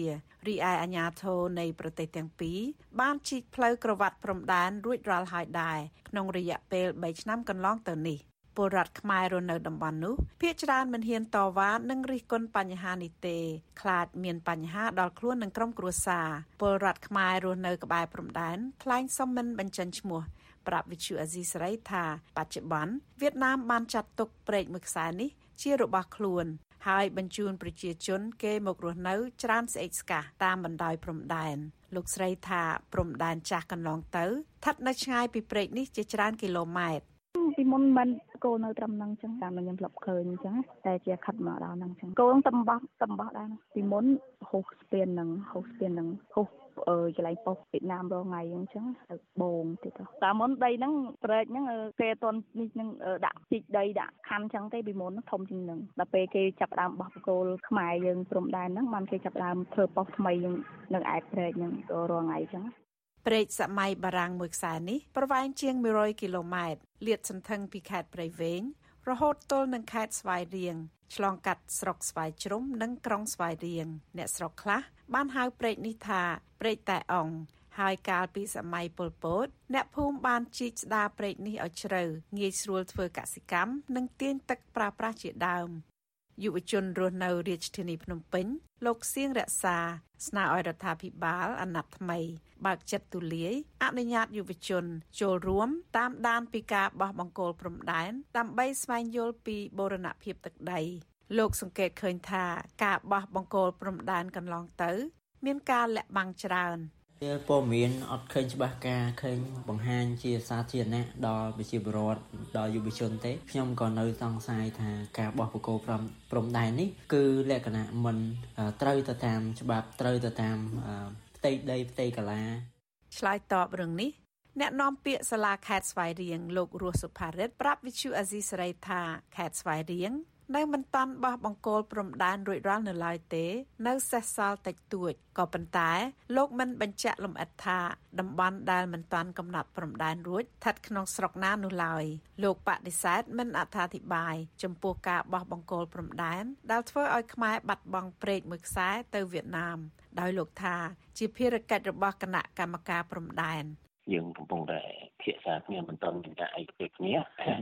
រីឯអាជ្ញាធរនៃប្រទេសទាំងពីរបានជីកផ្លូវក្រវ៉ាត់ព្រំដែនរួចរាល់ហើយដែរក្នុងរយៈពេល3ឆ្នាំកន្លងទៅនេះ ពលរដ្ឋខ្មែររស់នៅតំបន់នោះភាគច្រើនមិនហ៊ានតវ៉ានិងរិះគន់បញ្ហានេះទេខ្លាចមានបញ្ហាដល់ខ្លួននិងក្រុមគ្រួសារពលរដ្ឋខ្មែររស់នៅក្បែរព្រំដែនថ្លែងសុំមិនបញ្ចេញឈ្មោះប្រាប់វិទ្យុអាស៊ីសេរីថាបច្ចុប្បន្នវៀតណាមបានចាត់ទុកព្រែកមួយខ្សែនេះជារបស់ខ្លួនហើយបញ្ជូនប្រជាជនគេមករស់នៅច្រើនស្អេកស្កះតាមបណ្ដោយព្រំដែនលោកស្រីថាព្រំដែនចាស់កន្លងទៅស្ថិតនៅឆ្ងាយពីព្រែកនេះជាច្រើនគីឡូម៉ែត្រ ពីមុនមិនគោនៅត្រឹមហ្នឹងអញ្ចឹងតាមខ្ញុំធ្លាប់ឃើញអញ្ចឹងតែជាខិតមកដល់ហ្នឹងអញ្ចឹងគោនឹងតំបោះតំបោះដែរពីមុនហូសស្ពានហ្នឹងហូសស្ពានហ្នឹងហូសអឺកន្លែងប៉ុស្តិ៍វៀតណាមរងថ្ងៃអញ្ចឹងទៅបងទៀតទៅតាមមុនដីហ្នឹងប្រែកហ្នឹងគេអត់នេះនឹងដាក់ជីកដីដាក់ខណ្ឌអញ្ចឹងទេពីមុនធំជាងហ្នឹងដល់ពេលគេចាប់ដើមបោះបកគោលខ្មែរយើងព្រំដែនហ្នឹងបានគេចាប់ដើមធ្វើប៉ុស្តិ៍ថ្មីនឹងឯកប្រែកហ្នឹងទៅរងថ្ងៃអញ្ចឹង ព្រែកសម័យបារាំងមួយខ្សែនេះប្រវែងជាង100គីឡូម៉ែត្រលាតសន្ធឹងពីខេត្តព្រៃវែងរហូតទល់នឹងខេត្តស្វាយរៀងឆ្លងកាត់ស្រុកស្វាយជ្រុំនិងក្រុងស្វាយរៀងអ្នកស្រុកខ្លះបានហៅព្រែកនេះថាព្រែកតែអងហើយកាលពីសម័យប៉ុលពត អ្នកភូមិបានជីកស្ដារព្រែកនេះឲ្យជ្រៅងាយស្រួលធ្វើកសិកម្មនិងទាញទឹកប្រើប្រាស់ជាដើម យុវជនរស់នៅរាជធានីភ្នំពេញលោកសៀងរក្សា ស្នើឲ្យរដ្ឋាភិបាលអាណត្តិថ្មី បើកចិត្តទូលាយអនុញ្ញាតយុវជន ចូលរួមតាមដានពីការបោះបង្គោលព្រំដែនដើម្បីស្វែងយល់ពីបូរណភាពទឹកដី លោកសង្កេតឃើញថាការបោះបង្គោលព្រំដែនកន្លងទៅ មានការលាក់បាំងច្រើន វាព័ត៌មានអត់ឃើញច្បាស់ការឃើញបង្ហាញជាសាធារណៈដល់ប្រជាពលរដ្ឋដល់យុវជនទេខ្ញុំក៏នៅសង្ស័យថាការបោះបកគោព្រំព្រំដែននេះគឺលក្ខណៈមិនត្រូវទៅតាមច្បាប់ត្រូវទៅតាមផ្ទៃដីផ្ទៃកាឡាឆ្លើយតបរឿងនេះអ្នកនាំពាក្យសាលាខេត្តស្វាយរៀងលោករស់សុផារិតប្រាប់វិទ្យុអាស៊ីសេរីថាខេត្តស្វាយរៀង នៅមិនតាន់បោះបង្គោលព្រំដែនរួចរាល់នៅឡើយទេ នៅសេសសល់តិចតួចក៏ប៉ុន្តែ លោកមិនបញ្ជាក់លម្អិតថាតំបន់ដែលមិនតាន់កំណត់ព្រំដែនរួចស្ថិតក្នុងស្រុកណានោះឡើយលោកបដិសេធមិនអត្ថាធិប្បាយចំពោះការបោះបង្គោលព្រំដែនដែលធ្វើឲ្យខ្មែរបាត់បង់ព្រែកមួយខ្សែទៅវៀតណាមដោយលោកថា ជាភារកិច្ចរបស់គណៈកម្មការព្រំដែន យើងកំពុងតែភាសាគ្នាមិនទាន់មានការឯកភាពគ្នា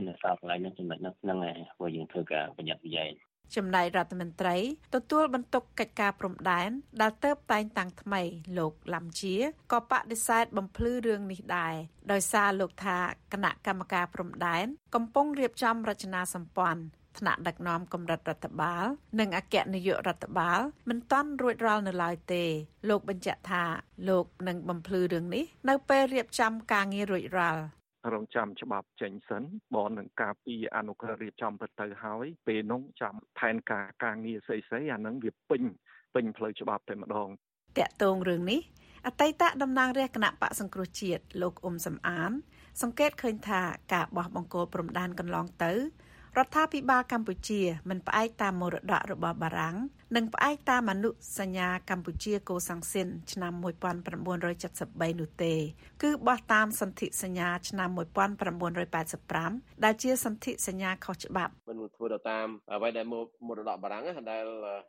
នៅសល់កន្លែងហ្នឹងចំណុចហ្នឹងហ្នឹងហើយព្រោះយើងធ្វើការបញ្ញត្តិវិយ័យចំណែករដ្ឋមន្ត្រីទទួលបន្ទុកកិច្ចការព្រំដែនដែលទៅតែងតាំងថ្មីលោកឡាំជាក៏បដិសេធបំភ្លឺរឿងនេះដែរដោយសារលោកថាគណៈកម្មការព្រំដែនកំពុងរៀបចំរចនាសម្ព័ន្ធ ថ្នាក់ដឹកនាំកម្រិតរដ្ឋបាល និងអគ្គនាយករដ្ឋបាលមិនទាន់រួចរាល់នៅឡើយទេលោកបញ្ជាក់ថាលោកនឹងបំភ្លឺរឿងនេះនៅពេលរៀបចំការងាររួចរាល់រងចាំច្បាប់ចេញសិនបងនឹងការពីអនុក្រឹត្យរៀបចំទៅទៅហើយពេលនោះចាំផែនការការងារស្អីស្អីអានឹងវាពេញពេញផ្លូវច្បាប់តែម្ដងតកតងរឿងនេះអតីតតំណាងរាជគណៈបកសង្គ្រោះជាតិលោកអ៊ុំសំអាន សង្កេតឃើញថាការបោះបង្គោលព្រំដែនកន្លងទៅ រដ្ឋាភិបាលកម្ពុជាមិនផ្អែកតាមមរតករបស់បារាំង និងផ្អែកតាមអនុសញ្ញាកម្ពុជាកូសាំងស៊ីនឆ្នាំ1973នោះទេ គឺបោះតាមសន្ធិសញ្ញាឆ្នាំ1985ដែលជាសន្ធិសញ្ញាខុសច្បាប់មិនធ្វើទៅតាមអ្វីដែលមរតកបារាំងដែល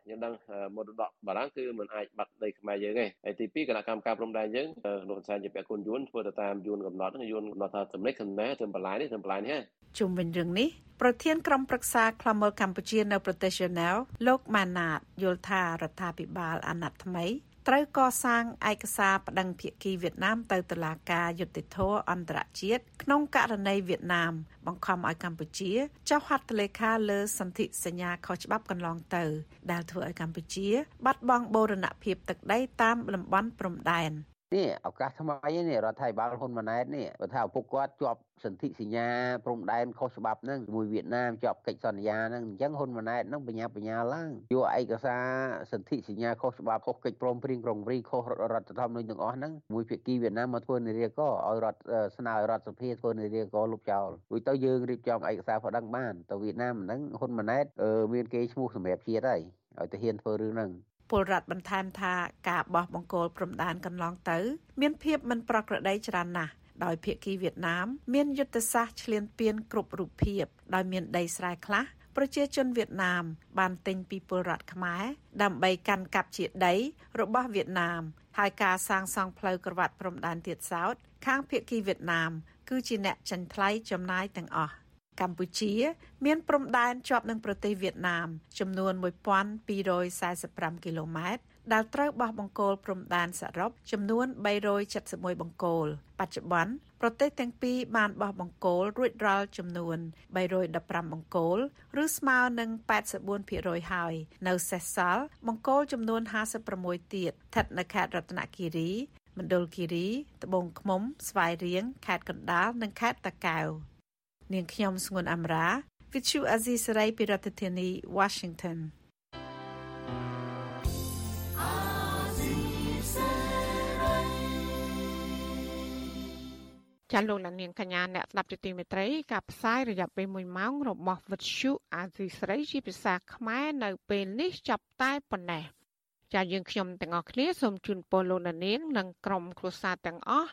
យើងដឹងមរតកបារាំងគឺមិនអាចបាត់ដីខ្មែរយើងទេហើយទី2គណៈកម្មការព្រំដែនយើងលោកសានជាពាក់គុណយួនធ្វើទៅតាមយួនកំណត់យួនកំណត់ថាចំណេះចំណេះធ្វើបន្លាយនេះធ្វើបន្លាយនេះជុំវិញរឿងនេះប្រធានក្រុមប្រឹក្សាខ្លមមើលកម្ពុជានៅប្រទេសយូណែលលោកម៉ាណាតយល់ថារដ្ឋាភិបាលអាណត្តិថ្មីត្រូវកសាងឯកសារបដិងភាគីវៀតណាមទៅតុលាការយុត្តិធម៌អន្តរជាតិក្នុងករណីវៀតណាម បង្ខំឲ្យកម្ពុជាចុះហត្ថលេខាលើសន្ធិសញ្ញាខុសច្បាប់កន្លងទៅ ដែលធ្វើឲ្យកម្ពុជា បាត់បង់បូរណភាពទឹកដីតាមតំបន់ព្រំដែន នេះឱកាសថ្មីនេះរដ្ឋាភិបាលហ៊ុនម៉ាណែតនេះបើថាឪពុកគាត់ជាប់សន្ធិសញ្ញាព្រំដែនខុសច្បាប់ហ្នឹងជាមួយវៀតណាមជាប់កិច្ចសន្យាហ្នឹងអញ្ចឹងហ៊ុនម៉ាណែតហ្នឹងបញ្ញាបញ្ញាឡើងយកឯកសារសន្ធិសញ្ញាខុសច្បាប់ខុសកិច្ចព្រមព្រៀងក្រុងរីខុសរដ្ឋធម្មនុញ្ញទាំងអស់ហ្នឹងមួយភាគីវៀតណាមមកធ្វើនារីកឲ្យរដ្ឋស្នើរដ្ឋសភាធ្វើនារីកលុបចោលរួចទៅយើងរៀបចំឯកសារប្តឹងបានទៅវៀតណាមហ្នឹងហ៊ុនម៉ាណែតមានគេឈ្មោះសម្រាប់ជាតិហើយឲ្យទៅហ៊ានធ្វើរឿងហ្នឹង ពលរដ្ឋបន្ថែមថាការបោះបង្គោលព្រំដែនកន្លងទៅ មានភាពមិនប្រក្រតីច្រើនណាស់ដោយភាគីវៀតណាម មានយុទ្ធសាស្ត្រឈ្លានពានគ្រប់រូបភាពដោយមានដីស្រែខ្លះប្រជាជនវៀតណាម បានទិញពីពលរដ្ឋខ្មែរដើម្បីកាន់កាប់ជាដី របស់វៀតណាម ហើយការសាងសង់ផ្លូវក្រវ៉ាត់ព្រំដែនទៀតសោតខាងភាគីវៀតណាម គឺជាអ្នកចាញ់ថ្លៃចំណាយទាំងអស់ កម្ពុជា មានព្រំដែនជាប់នឹងប្រទេសវៀតណាម ចំនួន1245គីឡូម៉ែត្រដែលត្រូវបោះបង្គោលព្រំដែនសរុបចំនួន371បង្គោលបច្ចុប្បន្នប្រទេសទាំងពីរបានបោះបង្គោលរួចរាល់ចំនួន315បង្គោលឬស្មើនឹង84%ហើយនៅសេសសល់បង្គោលចំនួន56ទៀតស្ថិតនៅខេត្តរតនគិរីមណ្ឌលគិរីត្បូងឃ្មុំស្វាយរៀងខេត្តកណ្ដាលនិងខេត្តតាកែវ នាងខ្ញុំស្ងួនអមរា Vithu Azisaray ពីរដ្ឋធានី Washington ចាលោកលានាងកញ្ញាអ្នកស្ដាប់ជាទីមេត្រីការផ្សាយរយៈពេល1ម៉ោងរបស់វិទ្យុអាស៊ីស្រីជាភាសាខ្មែរនៅពេលនេះចាប់តែប៉ុណ្ណេះចាយើងខ្ញុំទាំងអស់គ្នាសូមជូនពរលោកលានាងនិងក្រុមគ្រួសារទាំងអស់